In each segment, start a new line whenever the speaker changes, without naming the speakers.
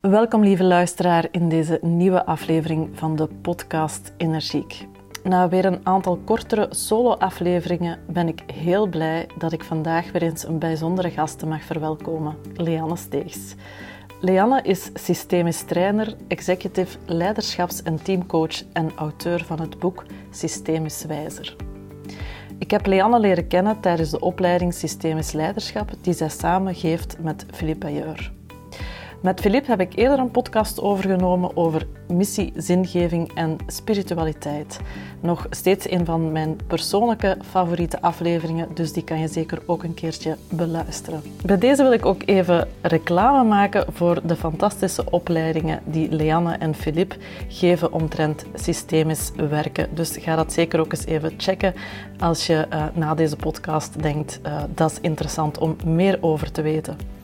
Welkom lieve luisteraar in deze nieuwe aflevering van de podcast Energiek. Na weer een aantal kortere solo-afleveringen ben ik heel blij dat ik vandaag weer eens een bijzondere gast mag verwelkomen, Leanne Steegs. Leanne is systemisch trainer, executive leiderschaps- en teamcoach en auteur van het boek Systemisch Wijzer. Ik heb Leanne leren kennen tijdens de opleiding Systemisch Leiderschap die zij samen geeft met Philippe Bayeur. Met Philippe heb ik eerder een podcast overgenomen over missie, zingeving en spiritualiteit. Nog steeds een van mijn persoonlijke favoriete afleveringen, dus die kan je zeker ook een keertje beluisteren. Bij deze wil ik ook even reclame maken voor de fantastische opleidingen die Leanne en Philippe geven omtrent systemisch werken. Dus ga dat zeker ook eens even checken als je uh, na deze podcast denkt uh, dat is interessant om meer over te weten.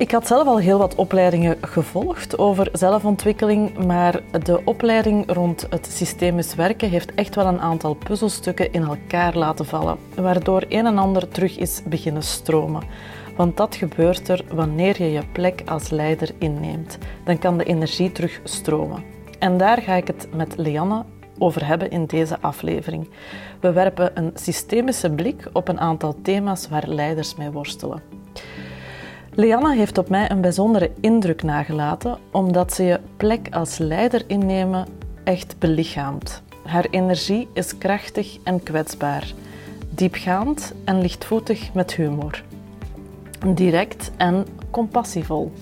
Ik had zelf al heel wat opleidingen gevolgd over zelfontwikkeling, maar de opleiding rond het systemisch werken heeft echt wel een aantal puzzelstukken in elkaar laten vallen, waardoor een en ander terug is beginnen stromen. Want dat gebeurt er wanneer je je plek als leider inneemt. Dan kan de energie terug stromen. En daar ga ik het met Leanne over hebben in deze aflevering. We werpen een systemische blik op een aantal thema's waar leiders mee worstelen. Leanne heeft op mij een bijzondere indruk nagelaten, omdat ze je plek als leider innemen echt belichaamt. Haar energie is krachtig en kwetsbaar, diepgaand en lichtvoetig met humor. Direct en compassievol.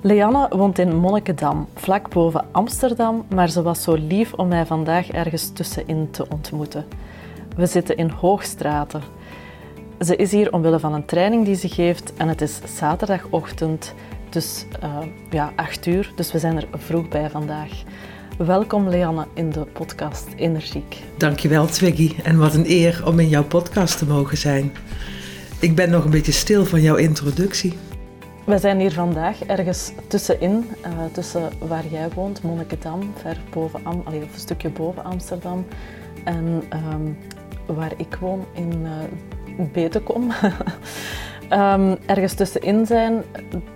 Leanne woont in Monnikendam, vlak boven Amsterdam, maar ze was zo lief om mij vandaag ergens tussenin te ontmoeten. We zitten in Hoogstraten, ze is hier omwille van een training die ze geeft en het is zaterdagochtend, dus uh, ja, 8 uur. Dus we zijn er vroeg bij vandaag. Welkom Leanne in de podcast Energiek.
Dankjewel Twiggy en wat een eer om in jouw podcast te mogen zijn. Ik ben nog een beetje stil van jouw introductie.
We zijn hier vandaag ergens tussenin, uh, tussen waar jij woont, Monnikendam, ver boven, Am Allee, of een stukje boven Amsterdam, en um, waar ik woon in uh, beter kom. um, ergens tussenin zijn,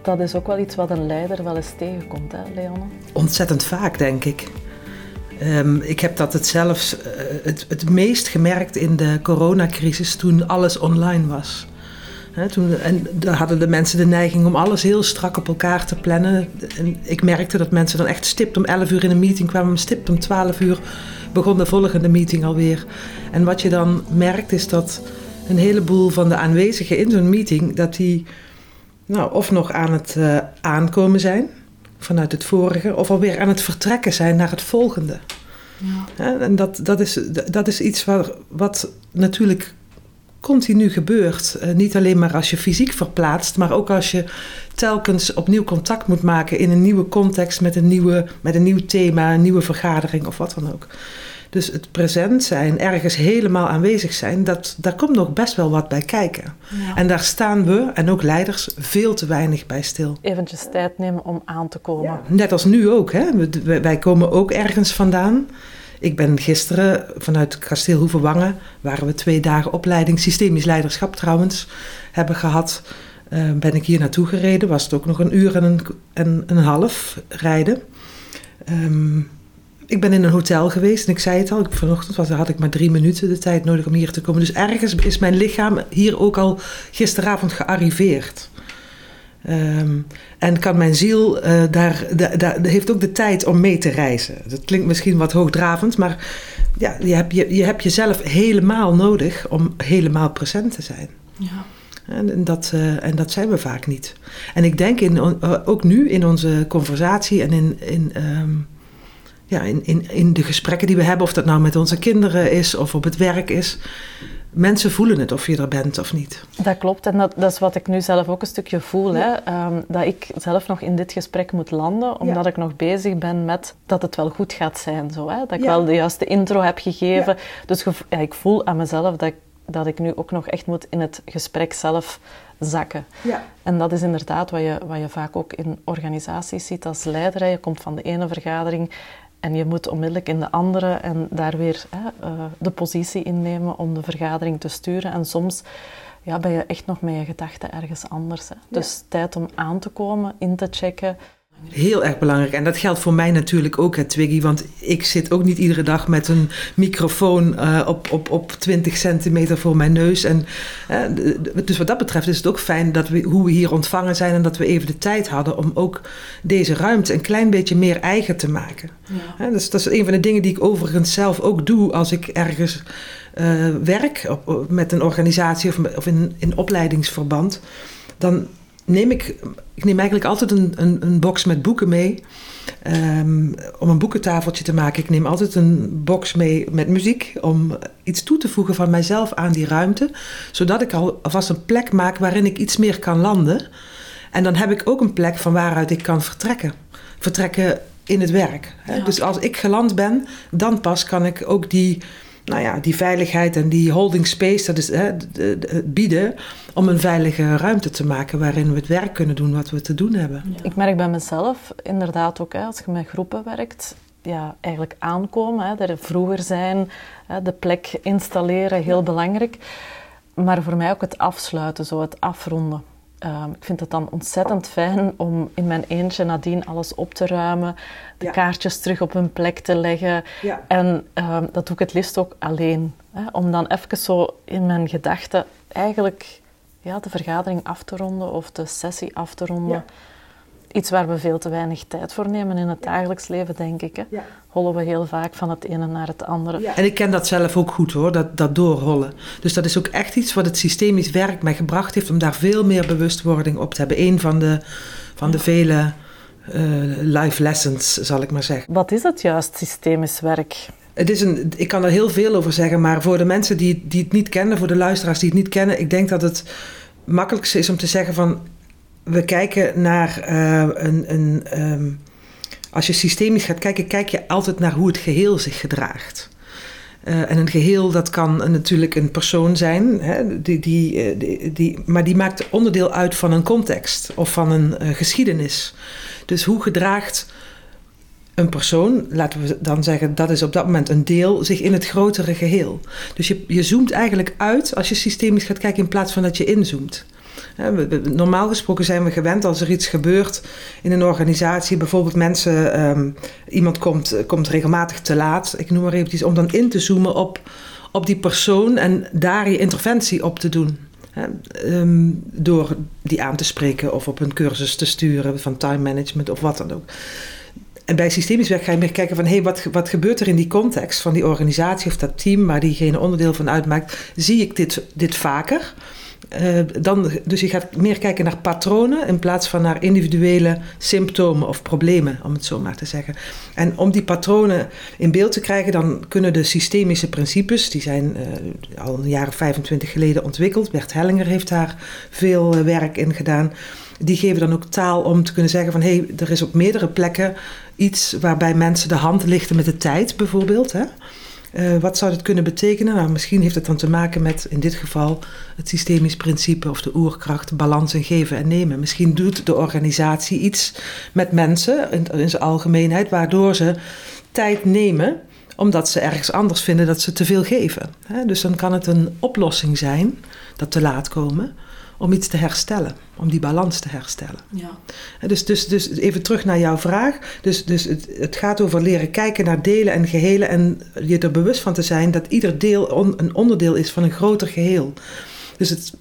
dat is ook wel iets wat een leider wel eens tegenkomt, hè, Leanne?
Ontzettend vaak, denk ik. Um, ik heb dat het zelfs uh, het, het meest gemerkt in de coronacrisis toen alles online was. Toen, en daar hadden de mensen de neiging om alles heel strak op elkaar te plannen. En ik merkte dat mensen dan echt stipt om 11 uur in een meeting kwamen, stipt om 12 uur begon de volgende meeting alweer. En wat je dan merkt is dat een heleboel van de aanwezigen in zo'n meeting, dat die nou, of nog aan het uh, aankomen zijn vanuit het vorige, of alweer aan het vertrekken zijn naar het volgende. Ja. En dat, dat, is, dat is iets wat, wat natuurlijk continu gebeurt. Uh, niet alleen maar als je fysiek verplaatst, maar ook als je telkens opnieuw contact moet maken in een nieuwe context met een, nieuwe, met een nieuw thema, een nieuwe vergadering of wat dan ook. Dus het present zijn, ergens helemaal aanwezig zijn, dat, daar komt nog best wel wat bij kijken. Ja. En daar staan we, en ook leiders, veel te weinig bij stil.
Eventjes tijd nemen om aan te komen. Ja,
net als nu ook. Hè? Wij komen ook ergens vandaan. Ik ben gisteren vanuit Kasteel Hoevenwangen, waar we twee dagen opleiding systemisch leiderschap trouwens hebben gehad, uh, ben ik hier naartoe gereden. Was het ook nog een uur en een, en een half rijden. Um, ik ben in een hotel geweest en ik zei het al, vanochtend was, had ik maar drie minuten de tijd nodig om hier te komen. Dus ergens is mijn lichaam hier ook al gisteravond gearriveerd. Um, en kan mijn ziel uh, daar, daar, daar, heeft ook de tijd om mee te reizen. Dat klinkt misschien wat hoogdravend, maar ja, je, hebt, je, je hebt jezelf helemaal nodig om helemaal present te zijn. Ja. En dat, uh, en dat zijn we vaak niet. En ik denk in, uh, ook nu in onze conversatie en in, in um, ja, in, in, in de gesprekken die we hebben, of dat nou met onze kinderen is of op het werk is. Mensen voelen het of je er bent of niet.
Dat klopt en dat, dat is wat ik nu zelf ook een stukje voel. Ja. Hè? Um, dat ik zelf nog in dit gesprek moet landen, omdat ja. ik nog bezig ben met dat het wel goed gaat zijn. Zo, hè? Dat ik ja. wel de juiste intro heb gegeven. Dus ik voel aan mezelf dat ik, dat ik nu ook nog echt moet in het gesprek zelf zakken. Ja. En dat is inderdaad wat je, wat je vaak ook in organisaties ziet als leider. Je komt van de ene vergadering en je moet onmiddellijk in de andere en daar weer hè, uh, de positie innemen om de vergadering te sturen. En soms ja, ben je echt nog met je gedachten ergens anders. Hè. Dus tijd om aan te komen, in te checken.
Heel erg belangrijk. En dat geldt voor mij natuurlijk ook, hè, Twiggy. Want ik zit ook niet iedere dag met een microfoon uh, op, op, op 20 centimeter voor mijn neus. En, uh, dus wat dat betreft is het ook fijn dat we, hoe we hier ontvangen zijn. En dat we even de tijd hadden om ook deze ruimte een klein beetje meer eigen te maken. Ja. dus dat is een van de dingen die ik overigens zelf ook doe als ik ergens uh, werk. Op, met een organisatie of, of in, in opleidingsverband. Dan neem ik, ik neem eigenlijk altijd een, een, een box met boeken mee. Um, om een boekentafeltje te maken. Ik neem altijd een box mee met muziek. Om iets toe te voegen van mijzelf aan die ruimte. Zodat ik al, alvast een plek maak waarin ik iets meer kan landen. En dan heb ik ook een plek van waaruit ik kan vertrekken. Vertrekken in het werk. Ja. Dus als ik geland ben, dan pas kan ik ook die nou ja, die veiligheid en die holding space, dat is hè, het bieden om een veilige ruimte te maken waarin we het werk kunnen doen wat we te doen hebben.
Ik merk bij mezelf inderdaad ook, hè, als je met groepen werkt, ja, eigenlijk aankomen, hè, er vroeger zijn, hè, de plek installeren, heel belangrijk. Maar voor mij ook het afsluiten, zo het afronden. Um, ik vind het dan ontzettend fijn om in mijn eentje nadien alles op te ruimen, de kaartjes terug op hun plek te leggen. Ja. En um, dat doe ik het liefst ook alleen. Hè, om dan even zo in mijn gedachten eigenlijk ja, de vergadering af te ronden of de sessie af te ronden. Ja. Iets waar we veel te weinig tijd voor nemen in het dagelijks leven, denk ik. Hè. Ja. Hollen we heel vaak van het ene naar het andere.
Ja. En ik ken dat zelf ook goed hoor, dat, dat doorhollen. Dus dat is ook echt iets wat het systemisch werk mij gebracht heeft om daar veel meer bewustwording op te hebben. Een van de, van de vele uh, life lessons, zal ik maar zeggen.
Wat is het juist, systemisch werk?
Het is een, ik kan er heel veel over zeggen, maar voor de mensen die, die het niet kennen, voor de luisteraars die het niet kennen, ik denk dat het makkelijkste is om te zeggen van we kijken naar uh, een. een um, als je systemisch gaat kijken, kijk je altijd naar hoe het geheel zich gedraagt. Uh, en een geheel, dat kan natuurlijk een persoon zijn, hè, die, die, die, die, maar die maakt onderdeel uit van een context of van een geschiedenis. Dus hoe gedraagt een persoon, laten we dan zeggen, dat is op dat moment een deel, zich in het grotere geheel. Dus je, je zoomt eigenlijk uit als je systemisch gaat kijken in plaats van dat je inzoomt. Normaal gesproken zijn we gewend als er iets gebeurt in een organisatie, bijvoorbeeld mensen, um, iemand komt, komt regelmatig te laat, ik noem maar eventjes, om dan in te zoomen op, op die persoon en daar je interventie op te doen. um, door die aan te spreken of op een cursus te sturen van time management of wat dan ook. En bij systemisch werk ga je meer kijken van... hé, hey, wat, wat gebeurt er in die context van die organisatie of dat team... waar diegene onderdeel van uitmaakt? Zie ik dit, dit vaker? Uh, dan, dus je gaat meer kijken naar patronen in plaats van naar individuele symptomen of problemen, om het zo maar te zeggen. En om die patronen in beeld te krijgen, dan kunnen de systemische principes, die zijn uh, al een jaar of 25 geleden ontwikkeld. Bert Hellinger heeft daar veel uh, werk in gedaan. Die geven dan ook taal om te kunnen zeggen van hé, hey, er is op meerdere plekken iets waarbij mensen de hand lichten met de tijd bijvoorbeeld. Hè? Uh, wat zou dat kunnen betekenen? Nou, misschien heeft het dan te maken met in dit geval het systemisch principe of de oerkracht, balans en geven en nemen. Misschien doet de organisatie iets met mensen in, in zijn algemeenheid, waardoor ze tijd nemen omdat ze ergens anders vinden dat ze te veel geven. Dus dan kan het een oplossing zijn, dat te laat komen om iets te herstellen, om die balans te herstellen. Ja. Dus, dus, dus even terug naar jouw vraag. Dus, dus het, het gaat over leren kijken naar delen en gehelen en je er bewust van te zijn dat ieder deel een onderdeel is van een groter geheel. Dus het,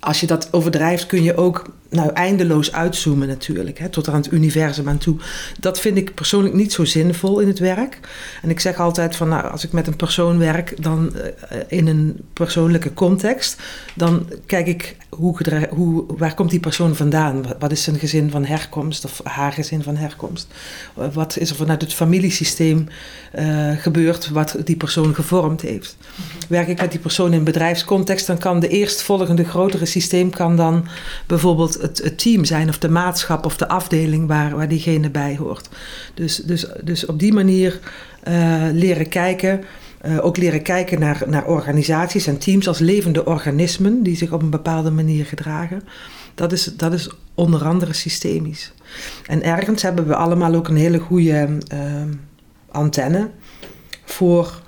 als je dat overdrijft, kun je ook nou, eindeloos uitzoomen natuurlijk, hè, tot aan het universum aan toe. Dat vind ik persoonlijk niet zo zinvol in het werk. En ik zeg altijd van, nou, als ik met een persoon werk, dan uh, in een persoonlijke context, dan kijk ik hoe, hoe, waar komt die persoon vandaan? Wat is zijn gezin van herkomst of haar gezin van herkomst? Wat is er vanuit het familiesysteem uh, gebeurd wat die persoon gevormd heeft? Werk ik met die persoon in bedrijfscontext, dan kan de eerstvolgende grotere systeem kan dan bijvoorbeeld het, team zijn of de maatschap of de afdeling waar, waar diegene bij hoort. Dus, dus, dus op die manier uh, leren kijken. Uh, ook leren kijken naar, naar organisaties en teams als levende organismen die zich op een bepaalde manier gedragen. Dat is, dat is onder andere systemisch. En ergens hebben we allemaal ook een hele goede uh, antenne voor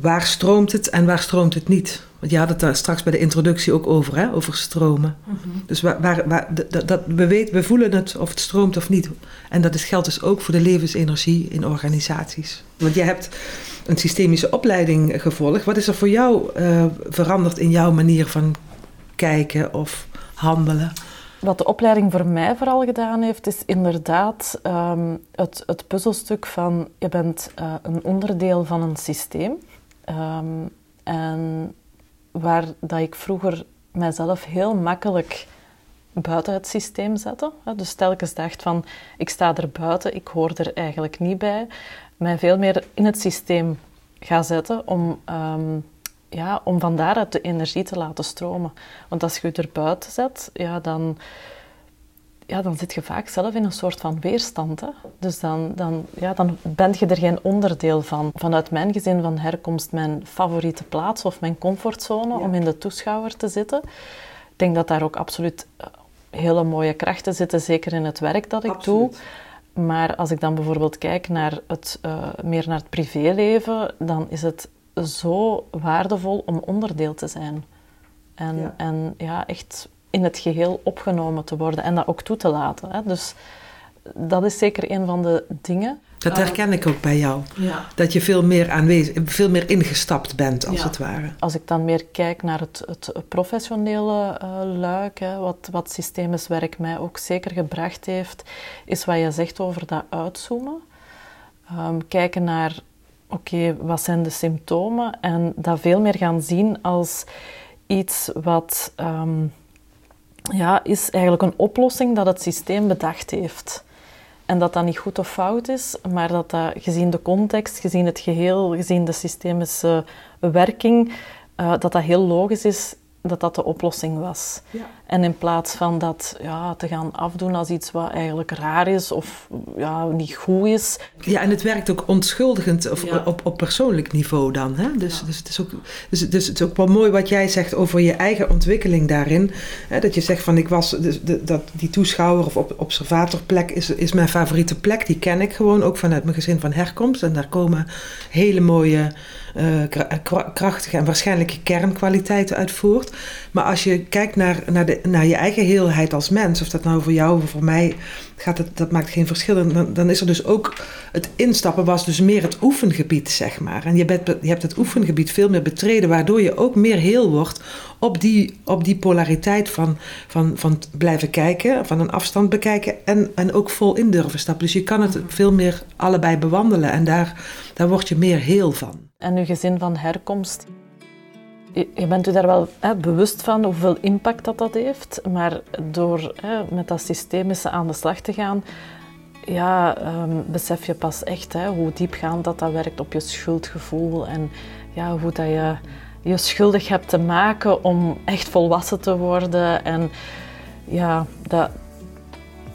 waar stroomt het en waar stroomt het niet? Want je had het daar straks bij de introductie ook over, hè? over stromen. Mhm. Dus waar, waar, waar dat, dat, we, weten, we voelen het of het stroomt of niet. En dat is, geldt dus ook voor de levensenergie in organisaties. Want je hebt een systemische opleiding gevolgd. Wat is er voor jou uh, veranderd in jouw manier van kijken of handelen?
Wat de opleiding voor mij vooral gedaan heeft, is inderdaad um, het, het, puzzelstuk van je bent uh, een onderdeel van een systeem. Um, en waar dat ik vroeger mijzelf heel makkelijk buiten het systeem zette. Dus telkens dacht van, ik sta er buiten, ik hoor er eigenlijk niet bij. Mij veel meer in het systeem ga zetten om, um, ja, om van daaruit de energie te laten stromen. Want als je je er buiten zet, ja, dan ja, dan zit je vaak zelf in een soort van weerstand. Hè? Dus dan, dan, ja, dan ben je er geen onderdeel van. Vanuit mijn gezin van herkomst, mijn favoriete plaats of mijn comfortzone om in de toeschouwer te zitten. Ik denk dat daar ook absoluut eh, hele mooie krachten zitten, zeker in het werk dat ik doe. Maar als ik dan bijvoorbeeld kijk naar het, uh, meer naar het privéleven, dan is het zo waardevol om onderdeel te zijn. En ja, en, ja echt in het geheel opgenomen te worden en dat ook toe te laten. Hè. Dus dat is zeker een van de dingen.
Dat herken ik ook bij jou. Ja. Dat je veel meer aanwezig, veel meer ingestapt bent, als het ware.
Als ik dan meer kijk naar het, het professionele uh, luik, hè, wat, wat systemisch werk mij ook zeker gebracht heeft, is wat je zegt over dat uitzoomen. Um, kijken naar, oké, wat zijn de symptomen? En dat veel meer gaan zien als iets wat... Um, ja, is eigenlijk een oplossing dat het systeem bedacht heeft. En dat dat niet goed of fout is, maar dat dat gezien de context, gezien het geheel, gezien de systemische werking, uh, dat dat heel logisch is dat dat de oplossing was. Ja. En in plaats van dat ja, te gaan afdoen als iets wat eigenlijk raar is of ja, niet goed is.
Ja, en het werkt ook onschuldigend of, op, op persoonlijk niveau dan. Hè? Dus, dus, het is ook, dus, dus het is ook wel mooi wat jij zegt over je eigen ontwikkeling daarin. Hè? Dat je zegt van ik was, dus, de, dat die toeschouwer of observatorplek is, is mijn favoriete plek. Die ken ik gewoon ook vanuit mijn gezin van herkomst. En daar komen hele mooie uh, krachtige en waarschijnlijke kernkwaliteiten uit voort. Maar als je kijkt naar, naar, de, naar je eigen heelheid als mens, of dat nou voor jou of voor mij gaat, het, dat maakt geen verschil. Dan, dan is er dus ook het instappen was dus meer het oefengebied, zeg maar. En je, bent, je hebt het oefengebied veel meer betreden, waardoor je ook meer heel wordt op die, op die polariteit van, van, van blijven kijken, van een afstand bekijken en, en ook vol in durven stappen. Dus je kan het veel meer allebei bewandelen en daar, daar word je meer heel van
en uw gezin van herkomst. Je bent u daar wel hè, bewust van hoeveel impact dat, dat heeft, maar door hè, met dat systemische aan de slag te gaan, ja, um, besef je pas echt hè, hoe diepgaand dat, dat werkt op je schuldgevoel en ja, hoe dat je je schuldig hebt te maken om echt volwassen te worden. En ja, dat,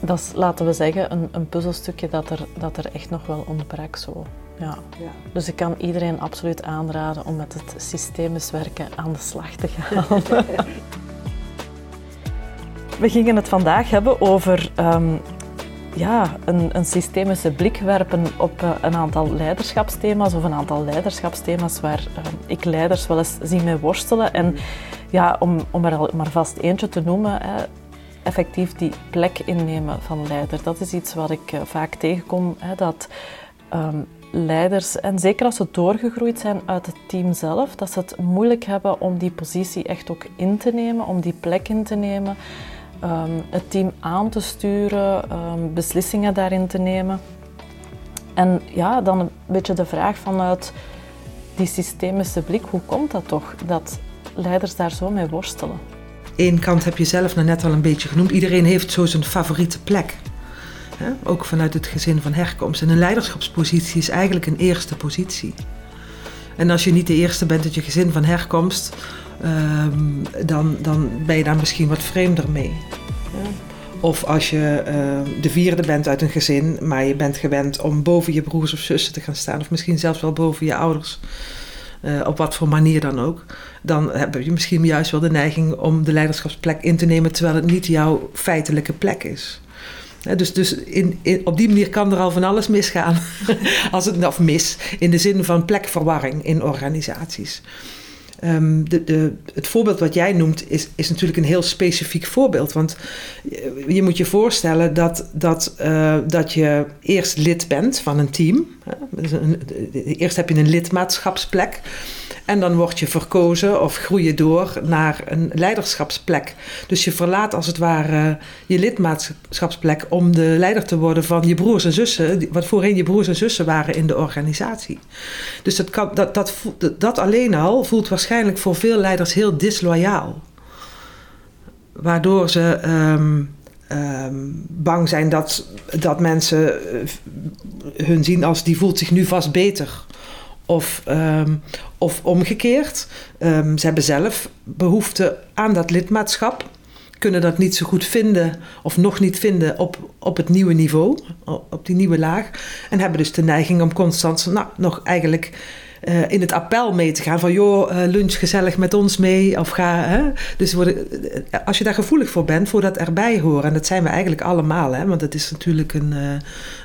dat is, laten we zeggen, een, een puzzelstukje dat er, dat er echt nog wel ontbrak. Zo. Ja. ja. Dus ik kan iedereen absoluut aanraden om met het systemisch werken aan de slag te gaan. We gingen het vandaag hebben over um, ja, een, een, systemische blik werpen op uh, een aantal leiderschapsthema's of een aantal leiderschapsthema's waar uh, ik leiders wel eens zie mee worstelen. En ja, om, om er al maar vast eentje te noemen, hè, effectief die plek innemen van leider. Dat is iets wat ik uh, vaak tegenkom, hè, dat um, leiders, en zeker als ze doorgegroeid zijn uit het team zelf, dat ze het moeilijk hebben om die positie echt ook in te nemen, om die plek in te nemen, um, het team aan te sturen, um, beslissingen daarin te nemen. En ja, dan een beetje de vraag vanuit die systemische blik, hoe komt dat toch dat leiders daar zo mee worstelen?
Eén kant heb je zelf net al een beetje genoemd. Iedereen heeft zo zijn favoriete plek. Ook vanuit het gezin van herkomst. En een leiderschapspositie is eigenlijk een eerste positie. En als je niet de eerste bent uit je gezin van herkomst, ehm, dan, dan ben je daar misschien wat vreemder mee. Of als je ehm, de vierde bent uit een gezin, maar je bent gewend om boven je broers of zussen te gaan staan, of misschien zelfs wel boven je ouders, uh, op wat voor manier dan ook, dan heb je misschien juist wel de neiging om de leiderschapsplek in te nemen terwijl het niet jouw feitelijke plek is. Dus, dus in, op die manier kan er al van alles misgaan. Als het, of mis, in de zin van plekverwarring in organisaties. Um, de, de, het voorbeeld wat jij noemt is, is natuurlijk een heel specifiek voorbeeld. Want je, moet je voorstellen dat, dat, uh, dat je eerst lid bent van een team. Eerst heb je een lidmaatschapsplek. En dan word je verkozen of groei je door naar een leiderschapsplek. Dus je verlaat als het ware je lidmaatschapsplek om de leider te worden van je broers en zussen, wat voorheen je broers en zussen waren in de organisatie. Dus dat, kan, dat, dat, dat alleen al voelt waarschijnlijk voor veel leiders heel disloyaal. Waardoor ze. Um, bang zijn dat, dat mensen eh, hun zien als die voelt zich nu vast beter. Of, um, of omgekeerd. Um, ze hebben zelf behoefte aan dat lidmaatschap. Kunnen dat niet zo goed vinden of nog niet vinden op, op het nieuwe niveau, op die nieuwe laag. En hebben dus de neiging om constant nou, nog eigenlijk uh, in het appel mee te gaan. Van joh, uh, lunch gezellig met ons mee. Of ga. Hè? Dus worden, uh, als je daar gevoelig voor bent, voor dat erbij horen. En dat zijn we eigenlijk allemaal, hè? want het is natuurlijk een,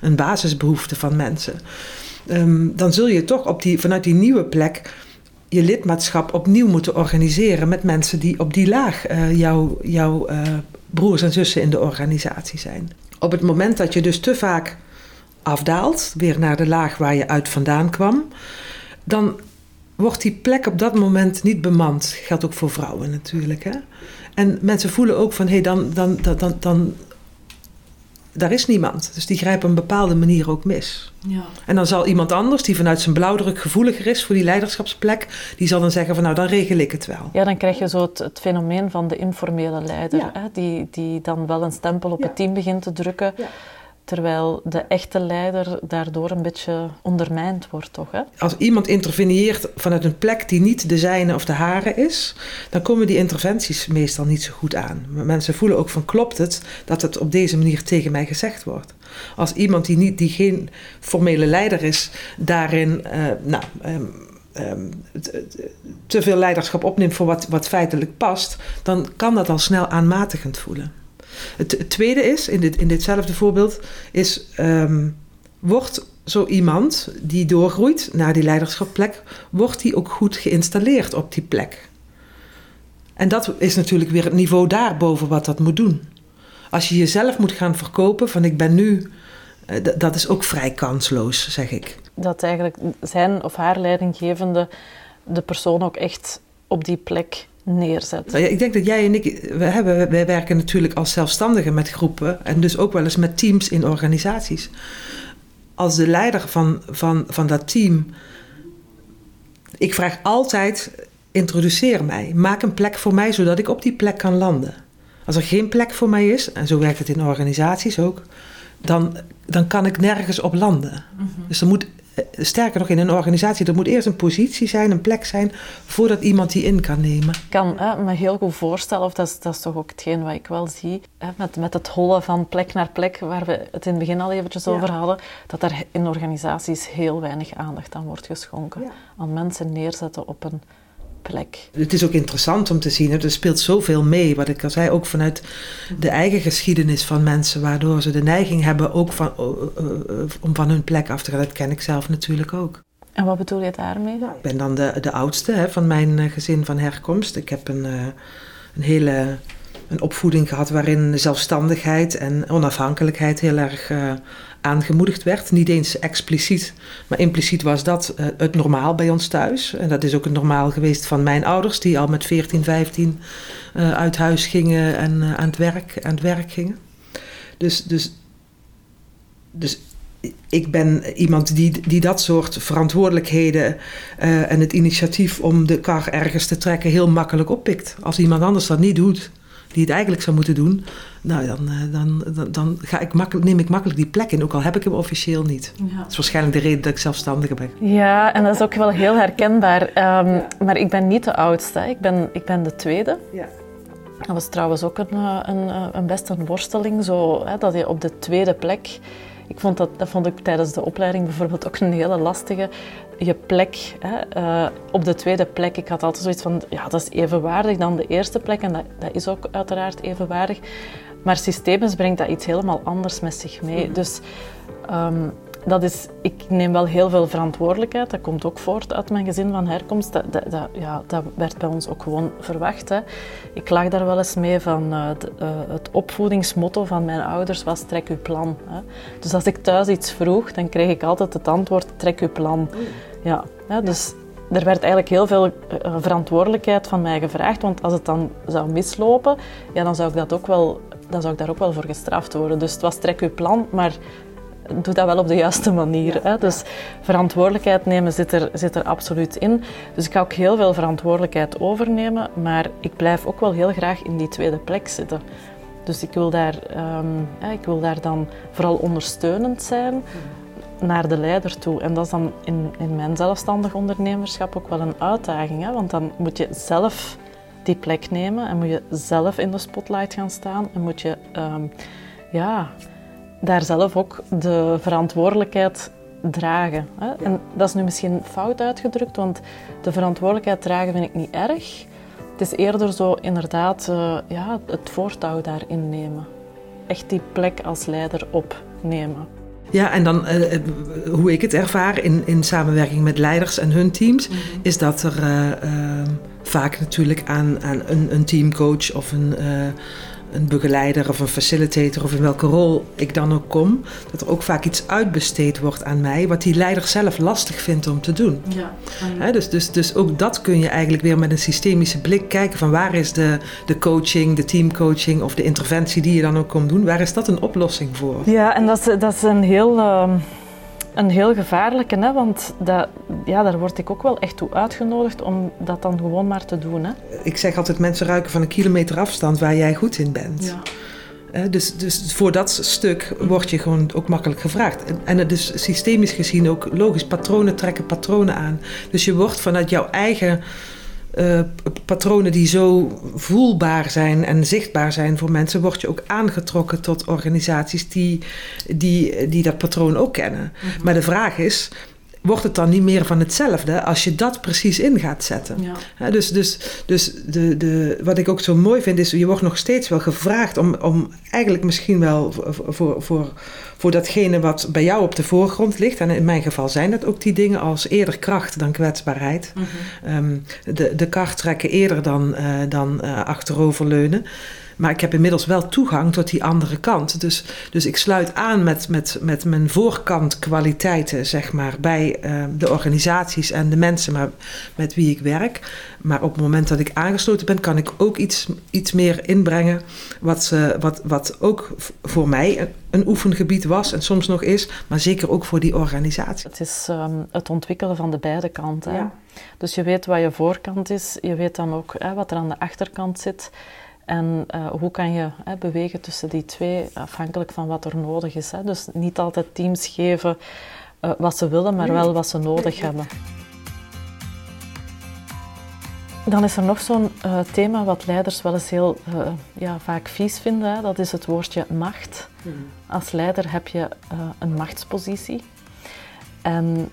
een basisbehoefte van mensen. Um, dan zul je toch op die, vanuit die nieuwe plek je lidmaatschap opnieuw moeten organiseren met mensen die op die laag uh, jouw jou, uh, broers en zussen in de organisatie zijn. Op het moment dat je dus te vaak afdaalt, weer naar de laag waar je uit vandaan kwam, dan wordt die plek op dat moment niet bemand. Geldt ook voor vrouwen natuurlijk. Hè? En mensen voelen ook van hé, hey, dan, dan, dan, dan daar is niemand. Dus die grijpen op een bepaalde manier ook mis. Ja. En dan zal iemand anders, die vanuit zijn blauwdruk gevoeliger is voor die leiderschapsplek, die zal dan zeggen van nou, dan regel ik het wel.
Ja, dan krijg je zo het, het fenomeen van de informele leider, hè, die, die dan wel een stempel op het team begint te drukken. Terwijl de echte leider daardoor een beetje ondermijnd wordt, toch? Hè?
Als iemand interveneert vanuit een plek die niet de zijne of de hare is, dan komen die interventies meestal niet zo goed aan. Mensen voelen ook van klopt het dat het op deze manier tegen mij gezegd wordt. Als iemand die, niet, die geen formele leider is, daarin uh, nou, um, um, te veel leiderschap opneemt voor wat, wat feitelijk past, dan kan dat al snel aanmatigend voelen. Het, tweede is, in, dit, in ditzelfde voorbeeld, is um, wordt zo iemand die doorgroeit naar die leiderschapplek, wordt die ook goed geïnstalleerd op die plek? En dat is natuurlijk weer het niveau daarboven wat dat moet doen. Als je jezelf moet gaan verkopen van ik ben nu, uh, dat is ook vrij kansloos, zeg ik.
Dat eigenlijk zijn of haar leidinggevende de persoon ook echt op die plek neerzet.
Nou ik denk dat jij en ik, we hebben, wij werken natuurlijk als zelfstandigen met groepen en dus ook wel eens met teams in organisaties. Als de leider van, van, van dat team, ik vraag altijd, introduceer mij, maak een plek voor mij zodat ik op die plek kan landen. Als er geen plek voor mij is, en zo werkt het in organisaties ook, dan, dan kan ik nergens op landen. Mhm. Dus er moet sterker nog in een organisatie, er moet eerst een positie zijn, een plek zijn, voordat iemand die in kan nemen. Ik
kan hè, me heel goed voorstellen, of dat is, dat is toch ook hetgeen wat ik wel zie, hè, met, met het hollen van plek naar plek, waar we het in het begin al eventjes over hadden, dat er in organisaties heel weinig aandacht aan wordt geschonken. Aan mensen neerzetten op een plek.
Het is ook interessant om te zien, er speelt zoveel mee, wat ik al zei, ook vanuit de eigen geschiedenis van mensen, waardoor ze de neiging hebben ook van, uh, om van hun plek af te gaan. Dat ken ik zelf natuurlijk ook.
En wat bedoel je daarmee?
Ik ben dan de, de oudste hè, van mijn gezin van herkomst. Ik heb een, een hele een opvoeding gehad waarin zelfstandigheid en onafhankelijkheid heel erg aangemoedigd werd. Niet eens expliciet, maar impliciet was dat uh, het normaal bij ons thuis. En dat is ook het normaal geweest van mijn ouders, die al met 14, 15 uh, uit huis gingen en uh, aan, het werk, aan het werk gingen. Dus, dus, dus ik ben iemand die, die dat soort verantwoordelijkheden en het initiatief om de kar ergens te trekken heel makkelijk oppikt. Als iemand anders dat niet doet, die het eigenlijk zou moeten doen, nou, dan, eh, dan, dan, dan ga ik makkelijk, neem ik makkelijk die plek in, ook al heb ik hem officieel niet. Ja. Dat is waarschijnlijk de reden dat ik zelfstandige ben.
Ja, en dat is ook wel heel herkenbaar. Um, maar ik ben niet de oudste, ik ben, ik ben de tweede. Ja. Dat was trouwens ook een, eh, een, eh, een best een worsteling, zo, hè, dat je op de tweede plek ik vond dat, dat vond ik tijdens de opleiding bijvoorbeeld ook een hele lastige. Je plek, hè, uh, op de tweede plek. Ik had altijd zoiets van, ja, dat is evenwaardig dan de eerste plek. En dat, dat is ook uiteraard evenwaardig. Maar systemen brengt dat iets helemaal anders met zich mee.
Mhm.
Dus ehm, dat is, ik neem wel heel veel verantwoordelijkheid. Dat komt ook voort uit mijn gezin van herkomst. Dat, dat, ja, dat werd bij ons ook gewoon verwacht. Hè. Ik lag daar wel eens mee van eh, het, eh, het opvoedingsmotto van mijn ouders was trek uw plan. Hè. Dus als ik thuis iets vroeg, dan kreeg ik altijd het antwoord trek uw plan. Ja, hè, dus er werd eigenlijk heel veel eh, verantwoordelijkheid van mij gevraagd. Want als het dan zou mislopen, ja, dan, zou ik dat ook wel, dan zou ik daar ook wel voor gestraft worden. Dus het was trek uw plan, maar doe dat wel op de juiste manier. Hè? Dus verantwoordelijkheid nemen zit er, zit er absoluut in. Dus ik ga ook heel veel verantwoordelijkheid overnemen, maar ik blijf ook wel heel graag in die tweede plek zitten. Dus ik wil daar, ehm, hè, ik wil daar dan vooral ondersteunend zijn naar de leider toe. En dat is dan in, in mijn zelfstandig ondernemerschap ook wel een uitdaging. Hè? Want dan moet je zelf die plek nemen en moet je zelf in de spotlight gaan staan en moet je ehm, ja, daar zelf ook de verantwoordelijkheid dragen. Hè? En dat is nu misschien fout uitgedrukt, want de verantwoordelijkheid dragen vind ik niet erg. Het is eerder zo inderdaad eh, ja, het voortouw daarin nemen. Echt die plek als leider opnemen.
Ja, en dan eh, eh, hoe ik het ervaar in, in samenwerking met leiders en hun teams, is dat er vaak natuurlijk aan, aan een, een teamcoach of een, een begeleider of een facilitator of in welke rol ik dan ook kom, dat er ook vaak iets uitbesteed wordt aan mij wat die leider zelf lastig vindt om te doen.
Ja.
Hè, dus, dus, dus ook dat kun je eigenlijk weer met een systemische blik kijken van waar is de, de coaching, de teamcoaching of de interventie die je dan ook komt doen, waar is dat een oplossing voor?
Ja, en dat is, dat is een, heel, ehm, een heel gevaarlijke, hè? want dat, ja, daar word ik ook wel echt toe uitgenodigd om dat dan gewoon maar te doen. Hè?
Ik zeg altijd mensen ruiken van een kilometer afstand waar jij goed in bent. Hè, Dus, dus voor dat stuk word je gewoon ook makkelijk gevraagd. En- En het is systemisch gezien ook logisch. Patronen trekken patronen aan. Dus je wordt vanuit jouw eigen eh, patronen die zo voelbaar zijn en zichtbaar zijn voor mensen, word je ook aangetrokken tot organisaties die, die, die dat patroon ook kennen. Maar de vraag is. Wordt het dan niet meer van hetzelfde als je dat precies in gaat zetten?
Ja.
Dus dus, dus de, de, wat ik ook zo mooi vind is, je wordt nog steeds wel gevraagd om, om eigenlijk misschien wel voor, voor, voor, voor datgene wat bij jou op de voorgrond ligt. En in mijn geval zijn dat ook die dingen als eerder kracht dan kwetsbaarheid. Ehm, de, de kar trekken eerder dan, eh, dan eh, achteroverleunen. Maar ik heb inmiddels wel toegang tot die andere kant. Dus, dus ik sluit aan met, met, met mijn voorkant kwaliteiten, zeg maar, bij eh, de organisaties en de mensen maar, met wie ik werk. Maar op het moment dat ik aangesloten ben, kan ik ook iets, iets meer inbrengen. Wat, eh, wat, wat ook voor mij een, een oefengebied was en soms nog is, maar zeker ook voor die organisatie.
Het is ehm, het ontwikkelen van de beide kanten.
Ja.
Dus je weet wat je voorkant is, je weet dan ook hè, wat er aan de achterkant zit. En eh, hoe kan je hè, bewegen tussen die twee, afhankelijk van wat er nodig is. Hè. Dus niet altijd teams geven eh, wat ze willen, maar wel wat ze nodig hebben. Dan is er nog zo'n eh, thema wat leiders wel eens heel ja, vaak vies vinden. Hè. Dat is het woordje macht. Als leider heb je een machtspositie. En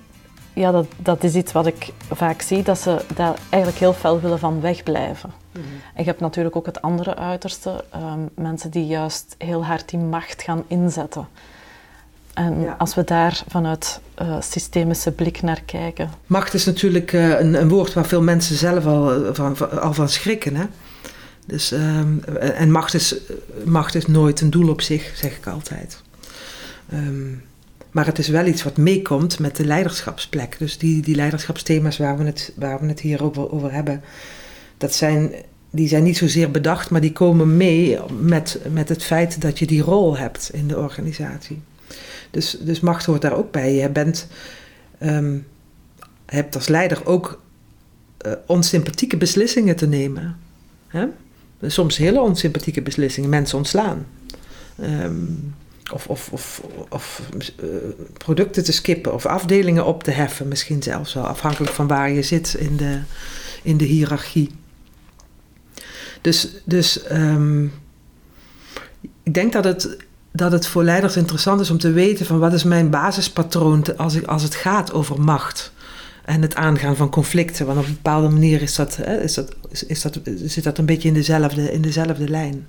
ja, dat, dat is iets wat ik vaak zie, dat ze daar eigenlijk heel fel willen van wegblijven. En je hebt natuurlijk ook het andere uiterste, ehm, mensen die juist heel hard die macht gaan inzetten. En
Ja.
als we daar vanuit eh, systemische blik naar kijken,
Macht is natuurlijk eh, een, een woord waar veel mensen zelf al eh, van, van- al van schrikken. Hè? Dus, ehm, en macht is, macht is nooit een doel op zich, zeg ik altijd. Ehm, maar het is wel iets wat meekomt met de leiderschapsplek. Dus die, die leiderschapsthema's waar we, het, waar we het hier over, over hebben, dat zijn, die zijn niet zozeer bedacht, maar die komen mee met, met het feit dat je die rol hebt in de organisatie. Dus, dus macht hoort daar ook bij. Je bent, ehm, hebt als leider ook eh, onsympathieke beslissingen te nemen. Hè? Soms hele onsympathieke beslissingen, mensen ontslaan. Ehm, of of, of, of eh, producten te skippen of afdelingen op te heffen, misschien zelfs wel, afhankelijk van waar je zit in de, in de hiërarchie. Dus, dus ehm, ik denk dat het, dat het voor leiders interessant is om te weten van wat is mijn basispatroon als, ik, als het gaat over macht en het aangaan van conflicten. Want op een bepaalde manier is dat, is dat, is, is dat, zit dat een beetje in dezelfde, in dezelfde lijn.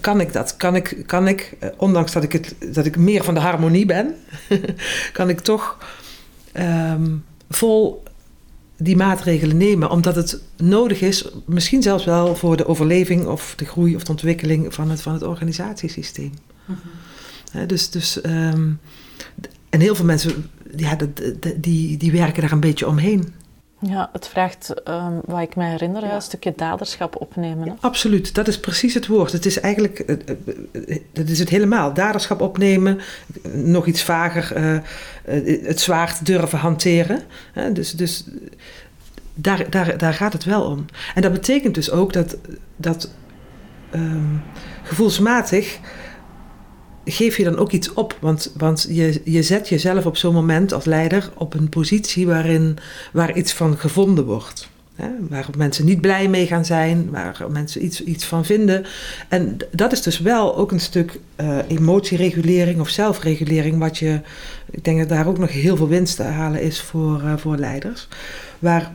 kan ik dat? Kan ik, kan ik eh, ondanks dat ik, het, dat ik meer van de harmonie ben, kan ik toch ehm, vol die maatregelen nemen, omdat het nodig is, misschien zelfs wel voor de overleving of de groei of de ontwikkeling van het, van het organisatiesysteem. Mhm. dus, dus, ehm, en heel veel mensen ja, die, die werken daar een beetje omheen.
Ja, het vraagt, um, wat ik me herinner, een stukje daderschap opnemen.
absoluut, dat is precies het woord. Het is eigenlijk, dat is het helemaal. Daderschap opnemen, nog iets vager, uh, het zwaard durven hanteren. dus, dus daar, daar, daar gaat het wel om. En dat betekent dus ook dat, dat um, gevoelsmatig geef je dan ook iets op. Want, want je, je zet jezelf op zo'n moment als leider op een positie waarin, waar iets van gevonden wordt. Hè? Waar mensen niet blij mee gaan zijn, waar mensen iets, iets van vinden. En dat is dus wel ook een stuk uh, emotieregulering of zelfregulering, wat je, ik denk dat daar ook nog heel veel winst te halen is voor, uh, voor leiders. Waar,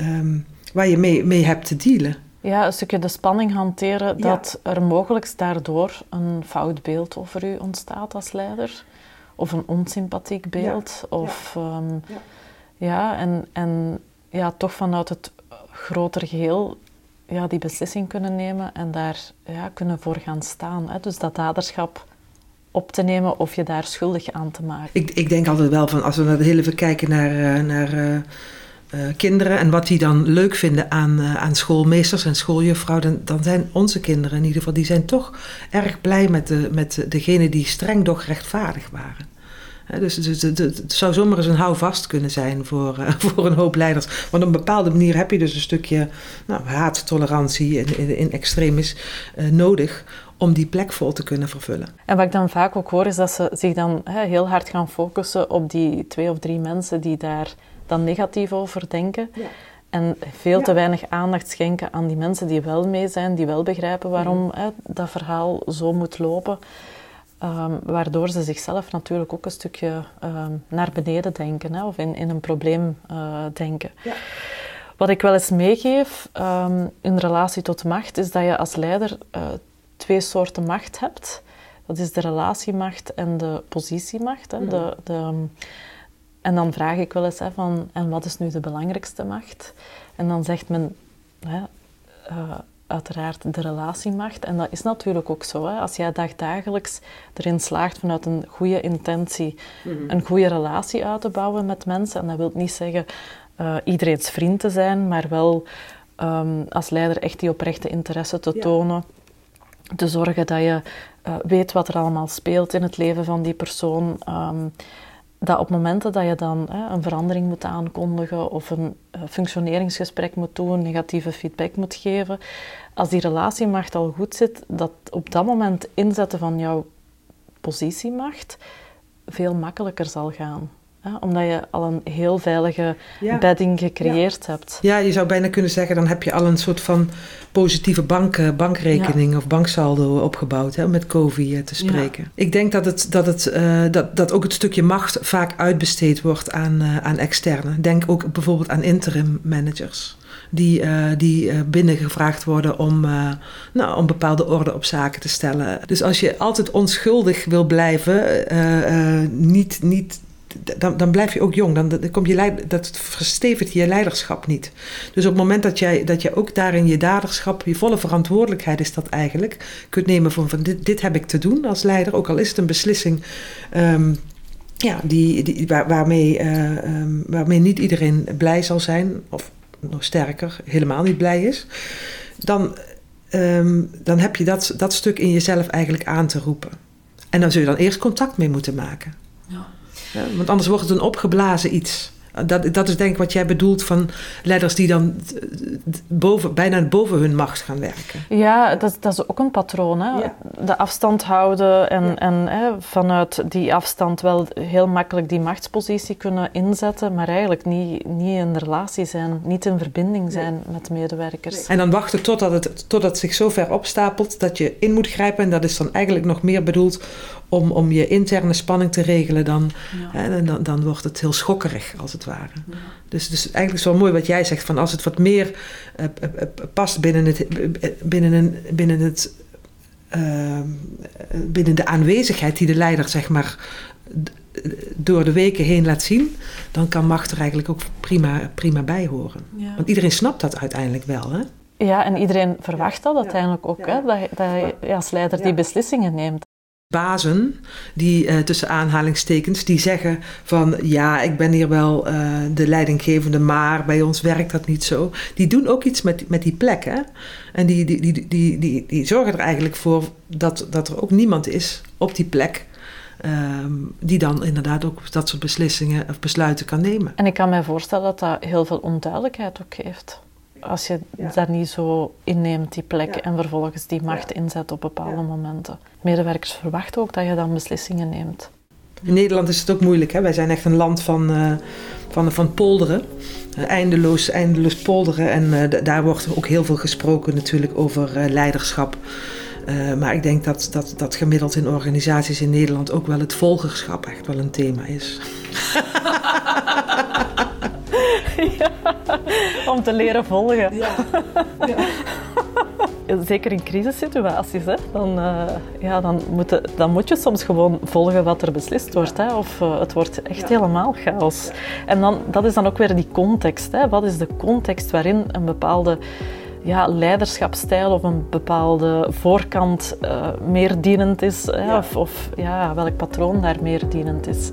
um, waar je mee, mee hebt te dealen.
Ja, een stukje de spanning hanteren dat er mogelijk daardoor een fout beeld over u ontstaat als leider. Of een onsympathiek beeld. Ja. Of, ja. Um, ja. en, en ja, toch vanuit het groter geheel ja, die beslissing kunnen nemen en daar ja, kunnen voor gaan staan. Hè. Dus dat daderschap op te nemen of je daar schuldig aan te maken.
Ik, ik denk altijd wel van, als we naar de hele even kijken naar... Uh, naar uh, kinderen en wat die dan leuk vinden aan, uh, aan schoolmeesters en schooljuffrouw, dan, zijn onze kinderen in ieder geval, die zijn toch erg blij met, de, met degene die streng doch rechtvaardig waren. dus, het zou zomaar eens een houvast kunnen zijn voor, uh, voor een hoop leiders. Want op een bepaalde manier heb je dus een stukje nou, haattolerantie in, in, in extremis nodig om die plek vol te kunnen vervullen.
En wat ik dan vaak ook hoor, is dat ze zich dan heel hard gaan focussen op die twee of drie mensen die daar dan negatief over denken. Ja. En veel te weinig aandacht schenken aan die mensen die wel mee zijn, die wel begrijpen waarom mhm. hè, dat verhaal zo moet lopen. Um, waardoor ze zichzelf natuurlijk ook een stukje um, naar beneden denken hè, of in, in een probleem uh, denken. Ja. Wat ik wel eens meegeef um, in relatie tot macht, is dat je als leider uh, twee soorten macht hebt. Dat is de relatiemacht en de positiemacht. Hè. Mm. De, de, en dan vraag ik wel eens hè, van, en wat is nu de belangrijkste macht? En dan zegt men, hè, uh, uiteraard de relatiemacht. En dat is natuurlijk ook zo. Hè. Als jij dagdagelijks erin slaagt vanuit een goede intentie mm -hmm. een goede relatie uit te bouwen met mensen, en dat wil niet zeggen uh, iedereen's vriend te zijn, maar wel um, als leider echt die oprechte interesse te ja. tonen. Te zorgen dat je uh, weet wat er allemaal speelt in het leven van die persoon. Um, dat op momenten dat je dan hè, een verandering moet aankondigen of een uh, functioneringsgesprek moet doen, negatieve feedback moet geven, als die relatiemacht al goed zit, dat op dat moment inzetten van jouw positiemacht veel makkelijker zal gaan. Hè? Omdat je al een heel veilige ja. bedding gecreëerd
ja.
hebt.
Ja, je zou bijna kunnen zeggen, dan heb je al een soort van positieve bank, bankrekening ja. of banksaldo opgebouwd hè, om met COVID te spreken. Ik denk dat, het, dat, het, uh, dat, dat ook het stukje macht vaak uitbesteed wordt aan, uh, aan externe. Denk ook bijvoorbeeld aan interim managers die, uh, die uh, binnengevraagd worden om, uh, nou, om bepaalde orde op zaken te stellen. Dus als je altijd onschuldig wil blijven, niet, niet dan, dan blijf je ook jong. Dan, dan je leid, dat verstevigt je leiderschap niet. Dus op het moment dat jij, dat je ook daarin je daderschap, je volle verantwoordelijkheid is dat eigenlijk, kunt nemen van, van dit, dit heb ik te doen als leider, ook al is het een beslissing. Um, ja, die, die, waar, waarmee, uh, um, waarmee niet iedereen blij zal zijn, of nog sterker, helemaal niet blij is, dan, um, dan heb je dat, dat stuk in jezelf eigenlijk aan te roepen. En dan zul je dan eerst contact mee moeten maken. Want anders wordt het een opgeblazen iets. Dat, dat is denk ik wat jij bedoelt van leiders die dan boven, bijna boven hun macht gaan werken.
Ja, dat, dat is ook een patroon. Hè? Ja. De afstand houden en, ja. en hè, vanuit die afstand wel heel makkelijk die machtspositie kunnen inzetten, maar eigenlijk niet, niet in relatie zijn, niet in verbinding zijn nee. met medewerkers. Nee.
En dan wachten totdat het, totdat het zich zo ver opstapelt dat je in moet grijpen. En dat is dan eigenlijk nog meer bedoeld om, om je interne spanning te regelen, dan, ja. hè, dan, dan wordt het heel schokkerig als het ware. Ja. Dus, dus eigenlijk is wel mooi wat jij zegt, van als het wat meer uh, uh, past binnen het, binnen, een, binnen het ehm, binnen de aanwezigheid die de leider zeg maar door de weken heen laat zien, dan kan macht er eigenlijk ook prima, prima bij horen. Want iedereen snapt dat uiteindelijk wel. Hè?
Ja, en iedereen verwacht dat uiteindelijk ook, hè? dat, dat je als leider die beslissingen neemt
bazen, die uh, tussen aanhalingstekens, die zeggen van ja, ik ben hier wel uh, de leidinggevende, maar bij ons werkt dat niet zo. Die doen ook iets met, met die plek. Hè? En die, die, die, die, die, die zorgen er eigenlijk voor dat, dat er ook niemand is op die plek. Um, die dan inderdaad ook dat soort beslissingen of besluiten kan nemen.
En ik kan me voorstellen dat dat heel veel onduidelijkheid ook geeft als je daar niet zo inneemt, die plek, en vervolgens die macht inzet op bepaalde momenten. Medewerkers verwachten ook dat je dan beslissingen neemt.
In Nederland is het ook moeilijk. Hè? Wij zijn echt een land van, uh, van, van polderen. Uh, eindeloos, eindeloos polderen. En uh, daar wordt ook heel veel gesproken natuurlijk over leiderschap. maar ik denk dat, dat, dat gemiddeld in organisaties in Nederland ook wel het volgerschap echt wel een thema is.
ja, om te leren volgen. Ja. ja. Zeker in crisissituaties, hè, dan, uh, ja, dan, moet dan moet je soms gewoon volgen wat er beslist wordt. Hè, of uh, het wordt echt helemaal chaos. En dan, dat is dan ook weer die context. Hè. Wat is de context waarin een bepaalde ja, leiderschapstijl of een bepaalde voorkant uh, meer dienend is? Hè, of, of ja, welk patroon daar meer dienend is?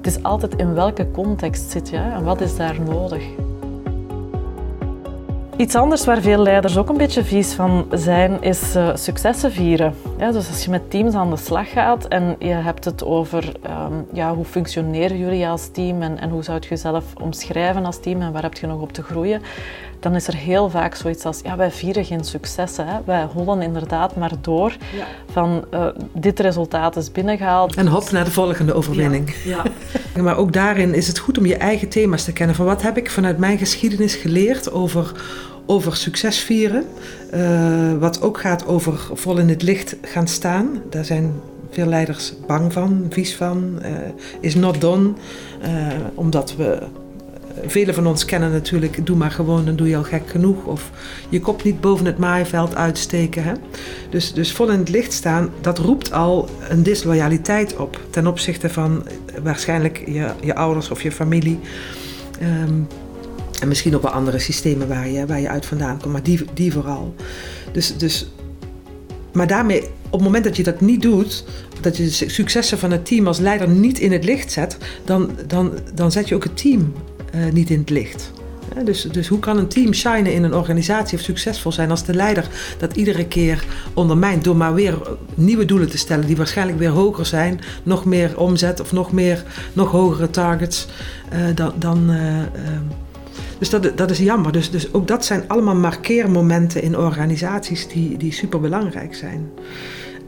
Het is altijd in welke context zit je en wat is daar nodig. Iets anders waar veel leiders ook een beetje vies van zijn, is uh, successen vieren. Ja, dus als je met teams aan de slag gaat en je hebt het over um, ja, hoe functioneren jullie als team en, en hoe zou je jezelf omschrijven als team en waar heb je nog op te groeien, dan is er heel vaak zoiets als, ja, wij vieren geen successen. Hè. Wij hollen inderdaad maar door van uh, dit resultaat is binnengehaald.
En hop naar de volgende overwinning. Ja. ja. maar ook daarin is het goed om je eigen thema's te kennen. Van wat heb ik vanuit mijn geschiedenis geleerd over over succes vieren. Uh, wat ook gaat over vol in het licht gaan staan. Daar zijn veel leiders bang van, vies van. Uh, is not done. Uh, omdat we. Velen van ons kennen natuurlijk, doe maar gewoon, dan doe je al gek genoeg. Of je kop niet boven het maaiveld uitsteken. Hè? Dus, dus vol in het licht staan, dat roept al een disloyaliteit op. Ten opzichte van waarschijnlijk je, je ouders of je familie. Um, en misschien ook wel andere systemen waar je, waar je uit vandaan komt, maar die, die vooral. Dus, dus, maar daarmee, op het moment dat je dat niet doet, dat je de successen van het team als leider niet in het licht zet, dan, dan, dan zet je ook het team uh, niet in het licht. Dus, dus hoe kan een team shinen in een organisatie of succesvol zijn als de leider dat iedere keer ondermijnt door maar weer nieuwe doelen te stellen die waarschijnlijk weer hoger zijn, nog meer omzet of nog meer, nog hogere targets uh, dan. dan uh, dus dat, dat is jammer. Dus, dus ook dat zijn allemaal markeermomenten in organisaties die, die super belangrijk zijn.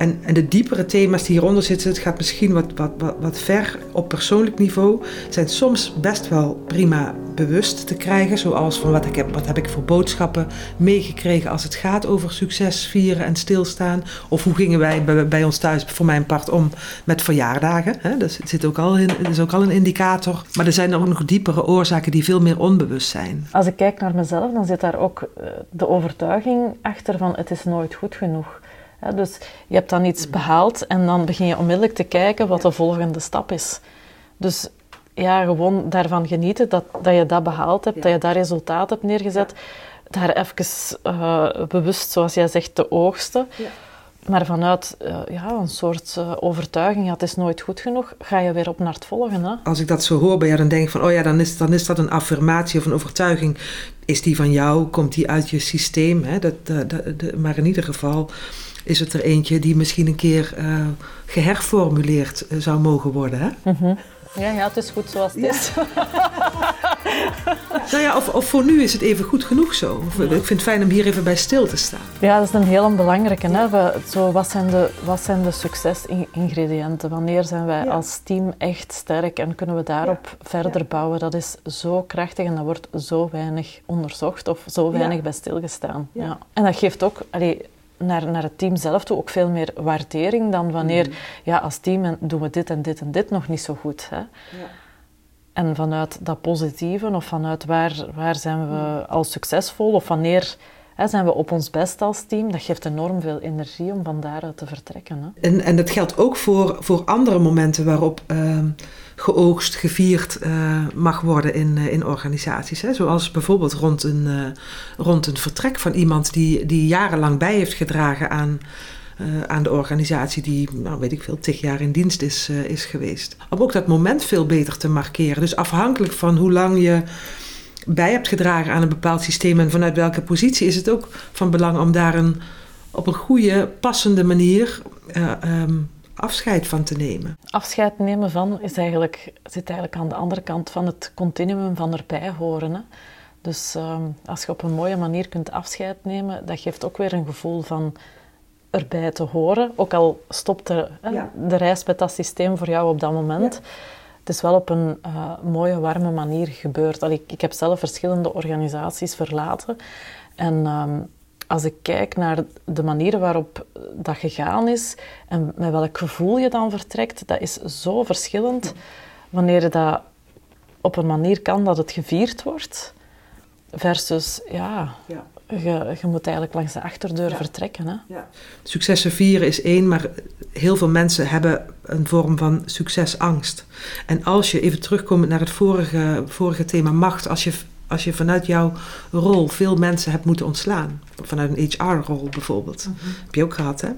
En, en de diepere thema's die hieronder zitten, het gaat misschien wat, wat, wat, ver op persoonlijk niveau, zijn soms best wel prima bewust te krijgen. Zoals van wat, ik heb, wat heb ik voor boodschappen meegekregen als het gaat over succes vieren en stilstaan. Of hoe gingen wij bij, ons thuis, voor mijn part, om met verjaardagen. Hè? Dat, zit ook al in, is ook al een indicator. Maar er zijn ook nog diepere oorzaken die veel meer onbewust zijn.
Als ik kijk naar mezelf, dan zit daar ook eh, de overtuiging achter van het is nooit goed genoeg dus je hebt dan iets behaald en dan begin je onmiddellijk te kijken wat de volgende stap is. Dus ja, gewoon daarvan genieten dat, dat je dat behaald hebt, dat je dat resultaat hebt neergezet. Daar even uh, bewust, zoals jij zegt, te oogsten. Maar vanuit uh, ja, een soort uh, overtuiging, ja, het is nooit goed genoeg, ga je weer op naar het volgende. Hè?
Als ik dat zo hoor bij jou, dan denk ik van, oh ja, dan is, dan is dat een affirmatie of een overtuiging. Is die van jou? Komt die uit je systeem? Hè? Dat, dat, maar in ieder geval is het er eentje die misschien een keer uh, geherformuleerd uh, zou mogen worden. Hè?
Mm -hmm. Ja, ja, het is goed zoals het ja. is.
nou ja, of, of, voor nu is het even goed genoeg zo. Ik vind het fijn om hier even bij stil te staan.
Ja, dat is een heel belangrijke. Hè? We, zo, wat, zijn de, wat zijn de succesingrediënten? Wanneer zijn wij als team echt sterk en kunnen we daarop verder bouwen? Dat is zo krachtig en dat wordt zo weinig onderzocht of zo weinig bij stilgestaan. Ja. En dat geeft ook... Allee, naar, naar het team zelf toe ook veel meer waardering dan wanneer, mm. ja, als team doen we dit en dit en dit nog niet zo goed. Hè? Ja. En vanuit dat positieve of vanuit waar, waar zijn we mm. al succesvol of wanneer zijn we op ons best als team. Dat geeft enorm veel energie om van daaruit te vertrekken. Hè.
En, en dat geldt ook voor, voor andere momenten waarop uh, geoogst, gevierd uh, mag worden in, uh, in organisaties. Hè. Zoals bijvoorbeeld rond een, uh, rond een vertrek van iemand die, die jarenlang bij heeft gedragen aan, aan de organisatie, die, nou weet ik veel, tig jaar in dienst is, is geweest. Om ook dat moment veel beter te markeren. Dus afhankelijk van hoe lang je bij hebt gedragen aan een bepaald systeem en vanuit welke positie, is het ook van belang om daar een, op een goede, passende manier uh, um, afscheid van te nemen.
Afscheid nemen van is eigenlijk, zit eigenlijk aan de andere kant van het continuum van erbij horen. Hè? Dus um, als je op een mooie manier kunt afscheid nemen, dat geeft ook weer een gevoel van erbij te horen. Ook al stopt de, ja. de reis met dat systeem voor jou op dat moment. Ja het is wel op een uh, mooie, warme manier gebeurd. Ik, ik, heb zelf verschillende organisaties verlaten. En um, als ik kijk naar de manier waarop dat gegaan is en met welk gevoel je dan vertrekt, dat is zo verschillend. Wanneer dat op een manier kan dat het gevierd wordt, versus ja, ja. Je, je, moet eigenlijk langs de achterdeur ja. vertrekken. Hè? Ja.
Successen vieren is één, maar heel veel mensen hebben een vorm van succesangst. En als je even terugkomt naar het vorige, vorige thema macht, als je, als je vanuit jouw rol veel mensen hebt moeten ontslaan, vanuit een HR-rol bijvoorbeeld, mm -hmm. heb je ook gehad, hè?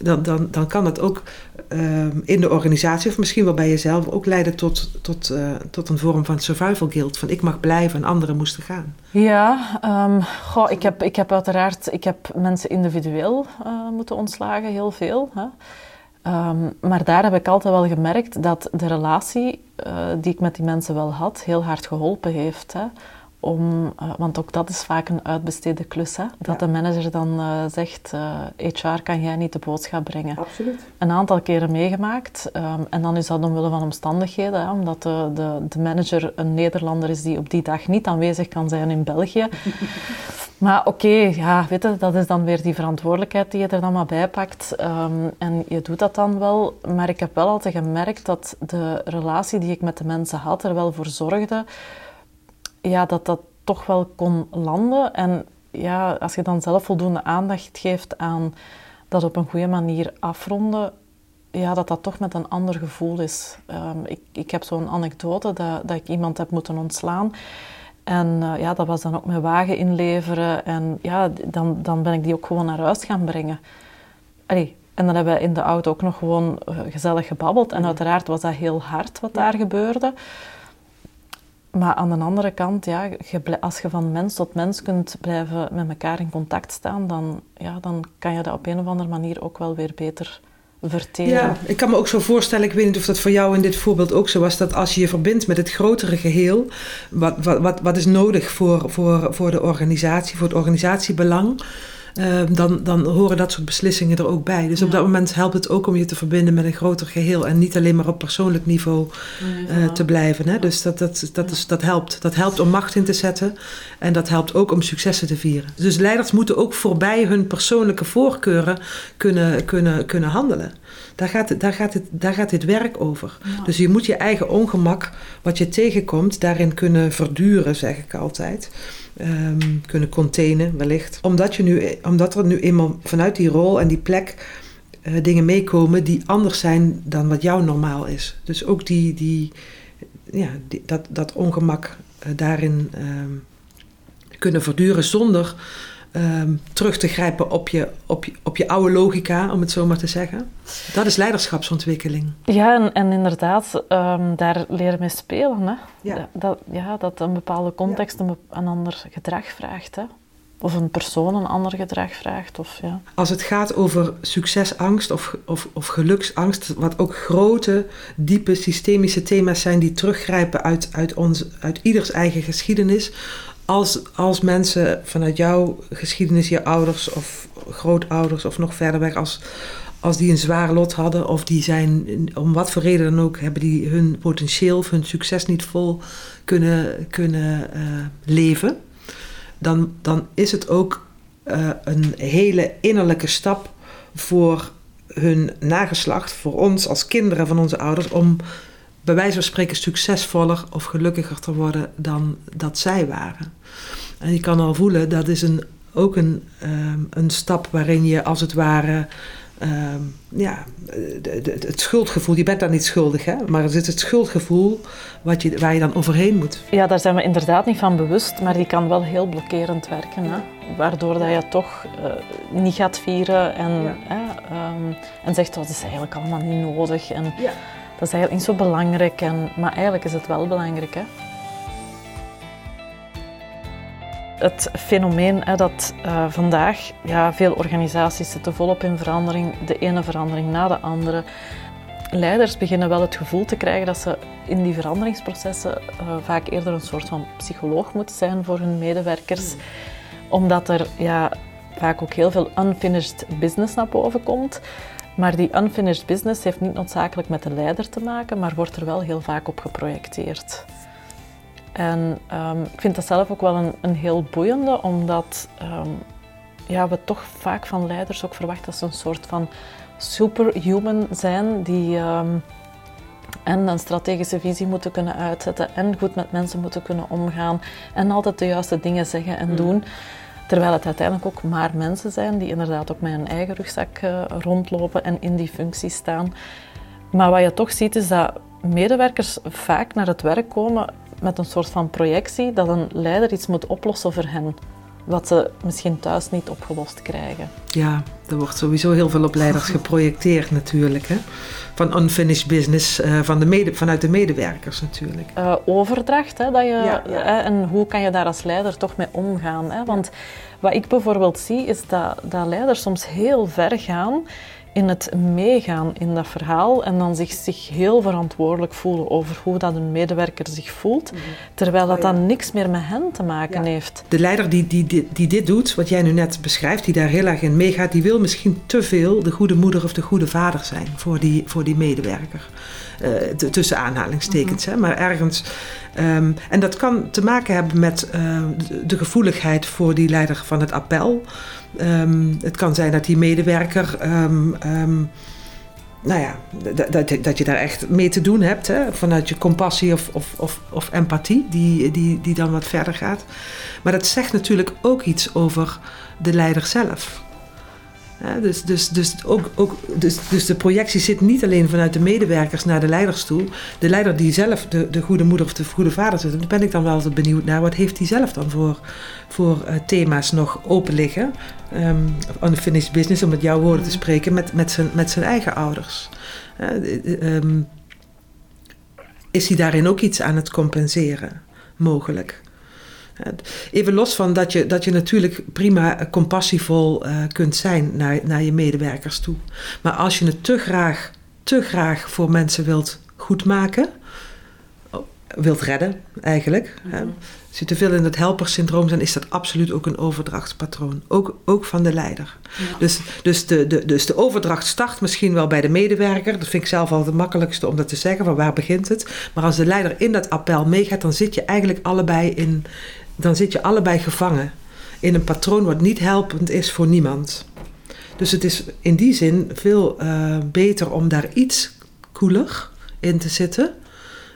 Dan, dan, dan kan het ook um, in de organisatie of misschien wel bij jezelf ook leiden tot, tot, uh, tot een vorm van survival guilt. Van ik mag blijven en anderen moesten gaan.
Ja, um, goh, ik, heb, ik heb uiteraard ik heb mensen individueel uh, moeten ontslagen, heel veel. Hè. Um, maar daar heb ik altijd wel gemerkt dat de relatie uh, die ik met die mensen wel had, heel hard geholpen heeft. Hè om, uh, want ook dat is vaak een uitbesteden klus, hè? dat ja. de manager dan uh, zegt, uh, HR kan jij niet de boodschap brengen.
Absoluut.
Een aantal keren meegemaakt um, en dan is dat omwille van omstandigheden, hè, omdat de, de, de, manager een Nederlander is die op die dag niet aanwezig kan zijn in België. maar oké, okay, ja, weet je, dat is dan weer die verantwoordelijkheid die je er dan maar bij pakt um, en je doet dat dan wel. Maar ik heb wel altijd gemerkt dat de relatie die ik met de mensen had er wel voor zorgde ja, dat dat toch wel kon landen. En ja, als je dan zelf voldoende aandacht geeft aan dat op een goede manier afronden, ja, dat dat toch met een ander gevoel is. Um, ik, ik heb zo'n anekdote dat, dat ik iemand heb moeten ontslaan. En uh, ja, dat was dan ook mijn wagen inleveren. En ja, dan, dan ben ik die ook gewoon naar huis gaan brengen. Allee, en dan hebben we in de auto ook nog gewoon uh, gezellig gebabbeld. En uiteraard was dat heel hard wat daar gebeurde. Maar aan de andere kant, ja, als je van mens tot mens kunt blijven met elkaar in contact staan, dan, ja, dan kan je dat op een of andere manier ook wel weer beter verteren.
Ja, ik kan me ook zo voorstellen, ik weet niet of dat voor jou in dit voorbeeld ook zo was, dat als je je verbindt met het grotere geheel, wat, wat, wat, wat is nodig voor, voor, voor de organisatie, voor het organisatiebelang, Ehm, dan, dan horen dat soort beslissingen er ook bij. Dus op dat moment helpt het ook om je te verbinden met een groter geheel en niet alleen maar op persoonlijk niveau uh, te blijven. Hè? Dus dat, dat, dat, is, dat helpt. Dat helpt om macht in te zetten en dat helpt ook om successen te vieren. Dus leiders moeten ook voorbij hun persoonlijke voorkeuren kunnen, kunnen, kunnen handelen. Daar gaat, daar, gaat het, daar gaat dit werk over. Dus je moet je eigen ongemak, wat je tegenkomt, daarin kunnen verduren, zeg ik altijd um, kunnen containen, wellicht. Omdat, je nu, omdat er nu eenmaal vanuit die rol en die plek uh, dingen meekomen die anders zijn dan wat jou normaal is. Dus ook die, die, ja, dat, dat ongemak uh, daarin um, kunnen verduren zonder um, terug te grijpen op je, op, je, op je oude logica, om het zo maar te zeggen. Dat is leiderschapsontwikkeling.
Ja, en, en inderdaad, um, daar leren mee spelen. Hè? Ja. Dat, ja, dat een bepaalde context ja. een, een ander gedrag vraagt. Hè? Of een persoon een ander gedrag vraagt. Of, ja.
Als het gaat over succesangst of, of, of geluksangst, wat ook grote, diepe, systemische thema's zijn die teruggrijpen uit, uit, ons, uit ieders eigen geschiedenis, als, als mensen vanuit jouw geschiedenis, je ouders of grootouders of nog verder weg, als, als die een zwaar lot hadden of die zijn, om wat voor reden dan ook, hebben die hun potentieel of hun succes niet vol kunnen, kunnen uh, leven, dan, dan is het ook uh, een hele innerlijke stap voor hun nageslacht, voor ons als kinderen van onze ouders, om bij wijze van spreken succesvoller of gelukkiger te worden dan dat zij waren. En je kan al voelen, dat is een ook een, ehm, een stap waarin je als het ware Ehm, ja, het schuldgevoel, je bent dan niet schuldig, hè? maar het is het schuldgevoel wat je, waar je dan overheen moet.
Ja, daar zijn we inderdaad niet van bewust, maar die kan wel heel blokkerend werken. Hè? Waardoor dat je toch uh, niet gaat vieren en, um, en zegt, dat is eigenlijk allemaal niet nodig. En ja. Dat is eigenlijk niet zo belangrijk, en, maar eigenlijk is het wel belangrijk. Hè? het fenomeen hè, dat uh, vandaag ja, veel organisaties zitten volop in verandering, de ene verandering na de andere. Leiders beginnen wel het gevoel te krijgen dat ze in die veranderingsprocessen uh, vaak eerder een soort van psycholoog moeten zijn voor hun medewerkers, omdat er ja, vaak ook heel veel unfinished business naar boven komt. Maar die unfinished business heeft niet noodzakelijk met de leider te maken, maar wordt er wel heel vaak op geprojecteerd. En um, ik vind dat zelf ook wel een, een heel boeiende, omdat um, ja, we toch vaak van leiders ook verwachten dat ze een soort van superhuman zijn die um, en een strategische visie moeten kunnen uitzetten en goed met mensen moeten kunnen omgaan en altijd de juiste dingen zeggen en mm. Terwijl het uiteindelijk ook maar mensen zijn die inderdaad ook met een eigen rugzak uh, rondlopen en in die functie staan. Maar wat je toch ziet is dat medewerkers vaak naar het werk komen met een soort van projectie dat een leider iets moet oplossen voor hen. Wat ze misschien thuis niet opgelost krijgen.
Ja, er wordt sowieso heel veel op leiders geprojecteerd natuurlijk. Hè? Van unfinished business, uh, van de mede, vanuit de medewerkers natuurlijk.
Uh, overdracht, hè, dat je, en hoe kan je daar als leider toch mee omgaan? Hè? Want wat ik bijvoorbeeld zie, is dat, dat leiders soms heel ver gaan in het meegaan in dat verhaal en dan zich, zich heel verantwoordelijk voelen over hoe dat een medewerker zich voelt, mhm. terwijl dat oh dan niks meer met hen te maken heeft.
De leider die, die, die, die, dit doet, wat jij nu net beschrijft, die daar heel erg in meegaat, die wil misschien te veel de goede moeder of de goede vader zijn voor die, voor die medewerker. Uh, tussen aanhalingstekens. Hè, maar ergens. Ehm, en dat kan te maken hebben met uh, de gevoeligheid voor die leider van het appel. Um, het kan zijn dat die medewerker. Nou ja, dat, dat je daar echt mee te doen hebt. Hè? Vanuit je compassie of, of, of, of empathie, die, die, die dan wat verder gaat. Maar dat zegt natuurlijk ook iets over de leider zelf dus, dus, dus, ook, ook, dus, dus de projectie zit niet alleen vanuit de medewerkers naar de leiders toe. De leider die zelf de, de goede moeder of de goede vader zit, daar ben ik dan wel altijd benieuwd naar. Wat heeft hij zelf dan voor, voor uh, thema's nog open liggen? Um, unfinished business, om met jouw woorden te spreken, met, met, zijn, met zijn eigen ouders. Uh, um, is hij daarin ook iets aan het compenseren, mogelijk? Even los van dat je, dat je natuurlijk prima compassievol uh, kunt zijn naar, naar je medewerkers toe. Maar als je het te graag, te graag voor mensen wilt goedmaken, oh, wilt redden eigenlijk. Mm -hmm. Als je te veel in het helpersyndroom bent, is dat absoluut ook een overdrachtspatroon. Ook, ook van de leider. Dus, dus, de, de, dus de overdracht start misschien wel bij de medewerker. Dat vind ik zelf al het makkelijkste om dat te zeggen, van waar begint het. Maar als de leider in dat appel meegaat, dan zit je eigenlijk allebei in, dan zit je allebei gevangen in een patroon wat niet helpend is voor niemand. Dus het is in die zin veel uh, beter om daar iets koeler in te zitten.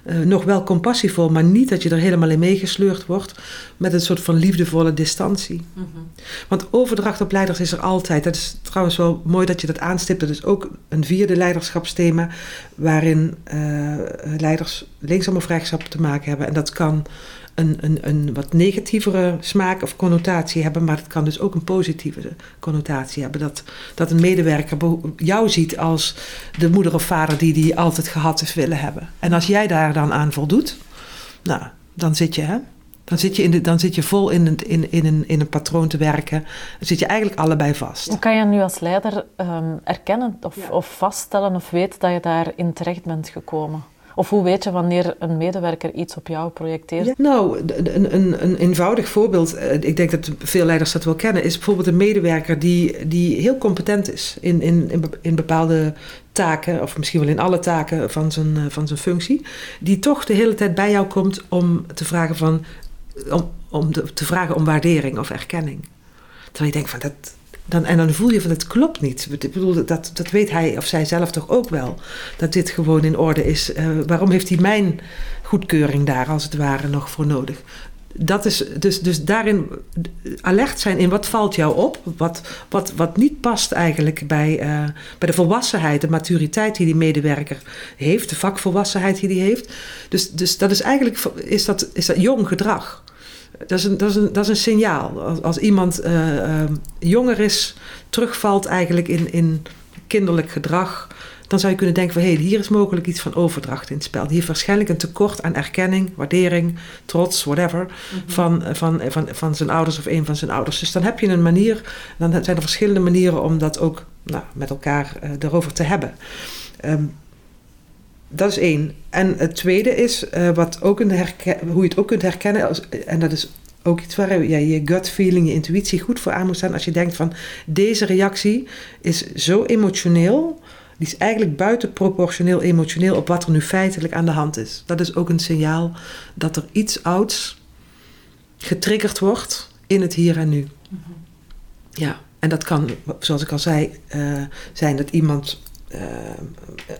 Uh, nog wel compassievol, maar niet dat je er helemaal in meegesleurd wordt met een soort van liefdevolle distantie. Mm -hmm. Want overdracht op leiders is er altijd. Dat is trouwens wel mooi dat je dat aanstipt. Dat is ook een vierde leiderschapsthema waarin uh, leiders linksom of rechtsom te maken hebben. En dat kan een, een, een wat negatievere smaak of connotatie hebben, maar het kan dus ook een positieve connotatie hebben. Dat, dat een medewerker jou ziet als de moeder of vader die die altijd gehad is willen hebben. En als jij daar dan aan voldoet, nou, dan zit je, hè? Dan zit je, in de, dan zit je vol in, een, in, in, een, in een patroon te werken. Dan zit je eigenlijk allebei vast.
Hoe kan je nu als leider um, erkennen of, of vaststellen of weten dat je daarin terecht bent gekomen? Of hoe weet je wanneer een medewerker iets op jou projecteert?
nou, een, een, een, eenvoudig voorbeeld, eh, ik denk dat veel leiders dat wel kennen, is bijvoorbeeld een medewerker die, die heel competent is in, in, in bepaalde taken, of misschien wel in alle taken van zijn, eh, van zijn functie, die toch de hele tijd bij jou komt om te vragen van om, om te vragen om waardering of erkenning. Terwijl je denkt van dat, dan, en dan voel je van het klopt niet. Ik bedoel, dat, dat weet hij of zij zelf toch ook wel. Dat dit gewoon in orde is. Uh, waarom heeft hij mijn goedkeuring daar als het ware nog voor nodig? dat is dus, dus daarin alert zijn in wat valt jou op, wat, wat, wat niet past eigenlijk bij, uh, bij de volwassenheid, de maturiteit die die medewerker heeft, de vakvolwassenheid die die heeft. Dus, dus dat is eigenlijk is dat, is dat jong gedrag. Dat is een, dat is een, dat is een signaal. Als, als iemand uh, uh, jonger is, terugvalt eigenlijk in, in kinderlijk gedrag, dan zou je kunnen denken van hé, hey, hier is mogelijk iets van overdracht in het spel. Die heeft waarschijnlijk een tekort aan erkenning, waardering, trots, whatever, mhm. van, van, van, van zijn ouders of een van zijn ouders. Dus dan heb je een manier, dan zijn er verschillende manieren om dat ook nou, met elkaar uh, erover te hebben. Um, dat is één. En het tweede is uh, wat ook een hoe je het ook kunt herkennen, als, en dat is ook iets waar ja, je gut feeling, je intuïtie goed voor aan moet staan. Als je denkt van deze reactie is zo emotioneel die is eigenlijk buitenproportioneel emotioneel op wat er nu feitelijk aan de hand is. Dat is ook een signaal dat er iets ouds getriggerd wordt in het hier en nu. Mhm. Ja, en dat kan, zoals ik al zei, uh, zijn dat iemand uh,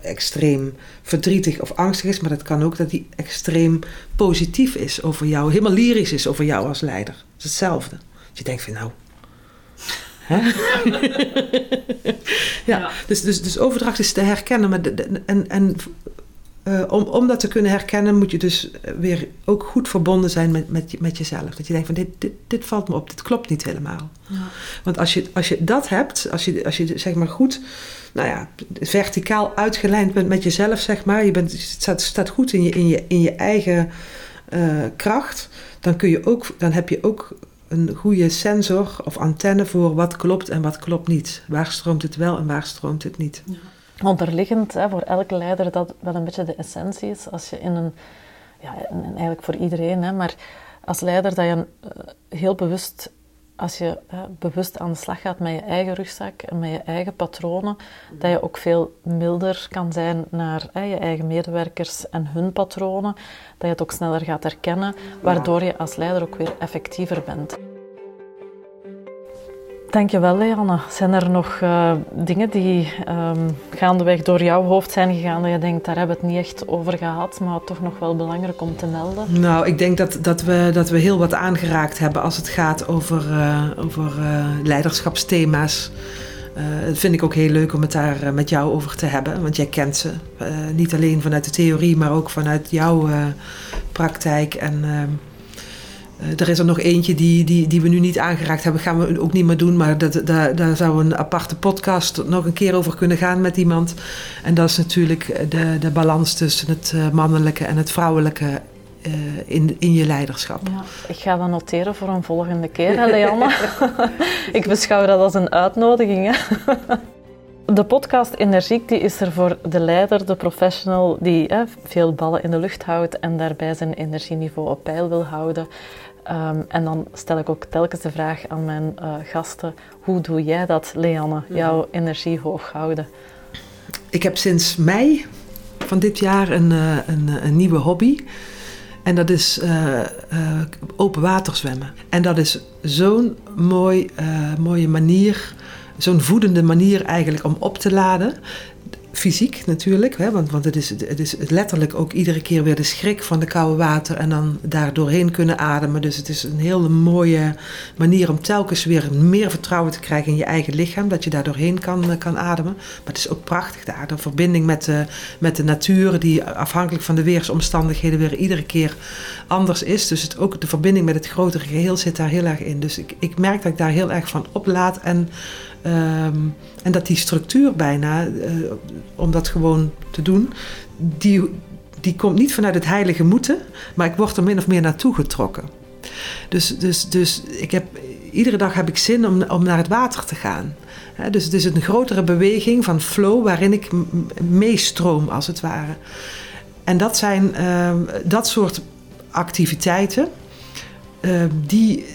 extreem verdrietig of angstig is, maar dat kan ook dat hij extreem positief is over jou, helemaal lyrisch is over jou als leider. Dat is hetzelfde. Dat je denkt van nou, ja, Dus, dus, dus overdracht is te herkennen. Maar en en uh, om, om dat te kunnen herkennen moet je dus weer ook goed verbonden zijn met, met, met jezelf. Dat je denkt van dit, dit, dit valt me op, dit klopt niet helemaal. Ja. Want als je, als je dat hebt, als je, als je zeg maar goed, nou ja, verticaal uitgelijnd bent met jezelf, zeg maar. Je bent, staat, staat goed in je, in je, in je eigen uh, kracht. Dan, kun je ook, dan heb je ook een goede sensor of antenne voor wat klopt en wat klopt niet. Waar stroomt het wel en waar stroomt het niet. Ja.
Onderliggend hè, voor elke leider dat wel een beetje de essentie is. Als je in een, ja, eigenlijk voor iedereen, hè, maar als leider dat je uh, heel bewust als je bewust aan de slag gaat met je eigen rugzak en met je eigen patronen, dat je ook veel milder kan zijn naar je eigen medewerkers en hun patronen, dat je het ook sneller gaat herkennen, waardoor je als leider ook weer effectiever bent. Dankjewel, Leanne. Zijn er nog uh, dingen die um, gaandeweg door jouw hoofd zijn gegaan dat je denkt, daar hebben we het niet echt over gehad, maar toch nog wel belangrijk om te melden?
Nou, ik denk dat, dat, we, dat we heel wat aangeraakt hebben als het gaat over, uh, over uh, leiderschapsthema's. dat vind ik ook heel leuk om het daar met jou over te hebben, want jij kent ze. niet alleen vanuit de theorie, maar ook vanuit jouw praktijk en ehm, er is er nog eentje die, die, die we nu niet aangeraakt hebben, gaan we ook niet meer doen. Maar dat, daar, daar zou een aparte podcast nog een keer over kunnen gaan met iemand. En dat is natuurlijk de, de balans tussen het eh, mannelijke en het vrouwelijke uh, in, in je leiderschap. Ja,
ik ga dat noteren voor een volgende keer, Leanne. ik beschouw dat als een uitnodiging. Hè. De podcast Energiek die is er voor de leider, de professional die hè, veel ballen in de lucht houdt en daarbij zijn energieniveau op peil wil houden. Um, en dan stel ik ook telkens de vraag aan mijn uh, gasten: hoe doe jij dat, Leanne, jouw energie hoog houden?
Ik heb sinds mei van dit jaar een, uh, een, een, nieuwe hobby. En dat is uh, open water zwemmen. En dat is zo'n mooi, mooie manier, zo'n voedende manier eigenlijk om op te laden fysiek natuurlijk, hè, want, want het, is, het is letterlijk ook iedere keer weer de schrik van de koude water en dan daar doorheen kunnen ademen. Dus het is een hele mooie manier om telkens weer meer vertrouwen te krijgen in je eigen lichaam, dat je daar doorheen kan, kan ademen. Maar het is ook prachtig daar, de verbinding met de, met de natuur, die afhankelijk van de weersomstandigheden weer iedere keer anders is. Dus het, ook de verbinding met het grotere geheel zit daar heel erg in. Dus ik, ik merk dat ik daar heel erg van oplaad en Um, en dat die structuur bijna, uh, om dat gewoon te doen, die, die komt niet vanuit het heilige moeten, maar ik word er min of meer naartoe getrokken. Dus, dus, dus ik heb, iedere dag heb ik zin om, om naar het water te gaan. He, dus het is een grotere beweging van flow waarin ik meestroom als het ware. En dat zijn uh, dat soort activiteiten uh, die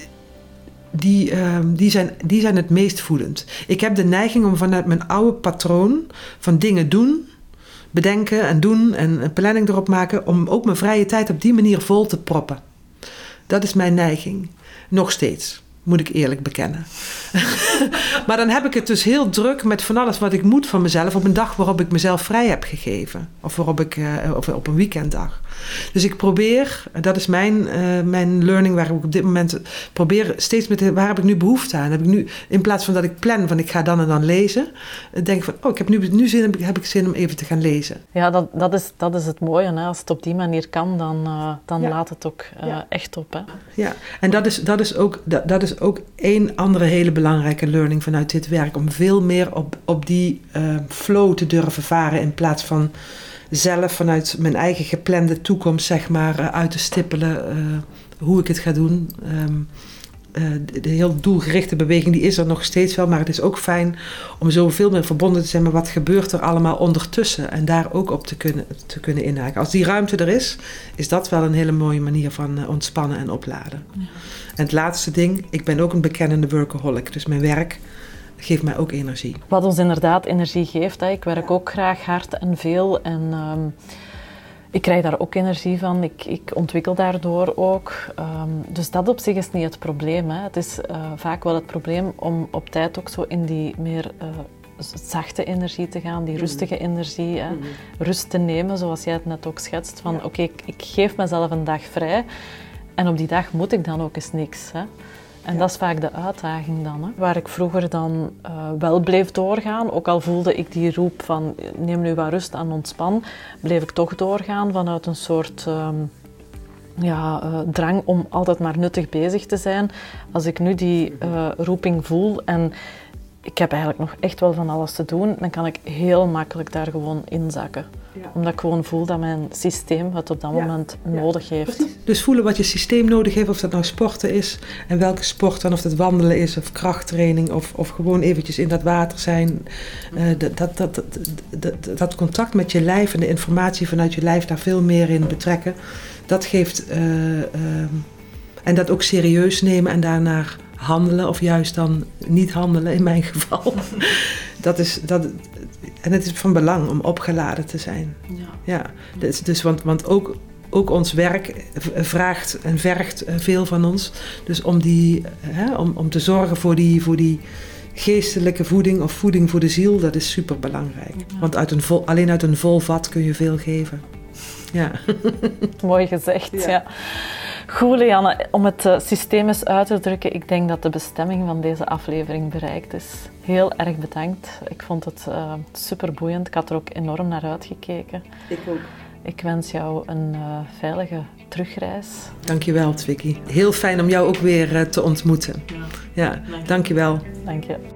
die, ehm, die, zijn, die zijn het meest voedend. Ik heb de neiging om vanuit mijn oude patroon van dingen doen, bedenken en doen en een planning erop maken, om ook mijn vrije tijd op die manier vol te proppen. Dat is mijn neiging. Nog steeds. moet ik eerlijk bekennen. maar dan heb ik het dus heel druk met van alles wat ik moet van mezelf op een dag waarop ik mezelf vrij heb gegeven. Of waarop ik uh, of op een weekenddag. Dus ik probeer, dat is mijn, uh, mijn learning waar ik op dit moment probeer steeds met waar heb ik nu behoefte aan? Heb ik nu, in plaats van dat ik plan van ik ga dan en dan lezen, denk ik van oh, ik heb nu, nu zin, heb ik, heb ik zin om even te gaan lezen.
Ja, dat, dat, is, dat is het mooie. Hè? Als het op die manier kan, dan, uh, dan ja. laat het ook ja. echt op. Hè?
Ja, en dat is, dat is ook, dat, dat is ook één andere hele belangrijke learning vanuit dit werk. Om veel meer op, op die flow te durven varen in plaats van zelf vanuit mijn eigen geplande toekomst, zeg maar, uh, uit te stippelen uh, hoe ik het ga doen. Um, de heel doelgerichte beweging die is er nog steeds wel, maar het is ook fijn om zoveel meer verbonden te zijn met wat gebeurt er allemaal ondertussen en daar ook op te kunnen, te kunnen inhaken. Als die ruimte er is, is dat wel een hele mooie manier van ontspannen en opladen. Ja. En het laatste ding, ik ben ook een bekennende workaholic, dus mijn werk geeft mij ook energie.
Wat ons inderdaad energie geeft. Hè. Ik werk ook graag hard en veel en um, ik krijg daar ook energie van. Ik, ik ontwikkel daardoor ook. Um, dus dat op zich is niet het probleem. Hè. Het is uh, vaak wel het probleem om op tijd ook zo in die meer uh, zachte energie te gaan, die rustige energie. Hè. Rust te nemen, zoals jij het net ook schetst. Van oké, okay, ik, ik geef mezelf een dag vrij en op die dag moet ik dan ook eens niks. Hè. En ja. dat is vaak de uitdaging dan. Hè. Waar ik vroeger dan uh, wel bleef doorgaan, ook al voelde ik die roep van neem nu wat rust en ontspan, bleef ik toch doorgaan vanuit een soort um, ja, uh, drang om altijd maar nuttig bezig te zijn. Als ik nu die uh, roeping voel en ik heb eigenlijk nog echt wel van alles te doen, dan kan ik heel makkelijk daar gewoon inzakken. Ja. Omdat ik gewoon voel dat mijn systeem het op dat ja. moment ja. nodig heeft.
Dus voelen wat je systeem nodig heeft, of dat nou sporten is en welke sport dan, of dat wandelen is, of krachttraining, of, of gewoon eventjes in dat water zijn. Uh, dat, dat, dat, dat, dat, contact met je lijf en de informatie vanuit je lijf daar veel meer in betrekken, dat geeft. Uh, uh, en dat ook serieus nemen en daarnaar handelen, of juist dan niet handelen in mijn geval. dat is, dat, en het is van belang om opgeladen te zijn. Ja. ja dus, dus want, want ook, ook ons werk vraagt en vergt veel van ons. Dus om, die, hè, om, om te zorgen voor die, voor die geestelijke voeding of voeding voor de ziel, dat is super belangrijk. Ja. Want uit een vol, alleen uit een vol vat kun je veel geven. Ja.
Mooi gezegd, ja. ja. Goed, Lianne, om het uh, systeem eens uit te drukken, ik denk dat de bestemming van deze aflevering bereikt is. Heel erg bedankt. Ik vond het uh, super boeiend. Ik had er ook enorm naar uitgekeken.
Ik ook.
Ik wens jou een uh, veilige terugreis.
Dankjewel, Twikkie. Heel fijn om jou ook weer te ontmoeten. Ja, ja dankjewel.
Dank je.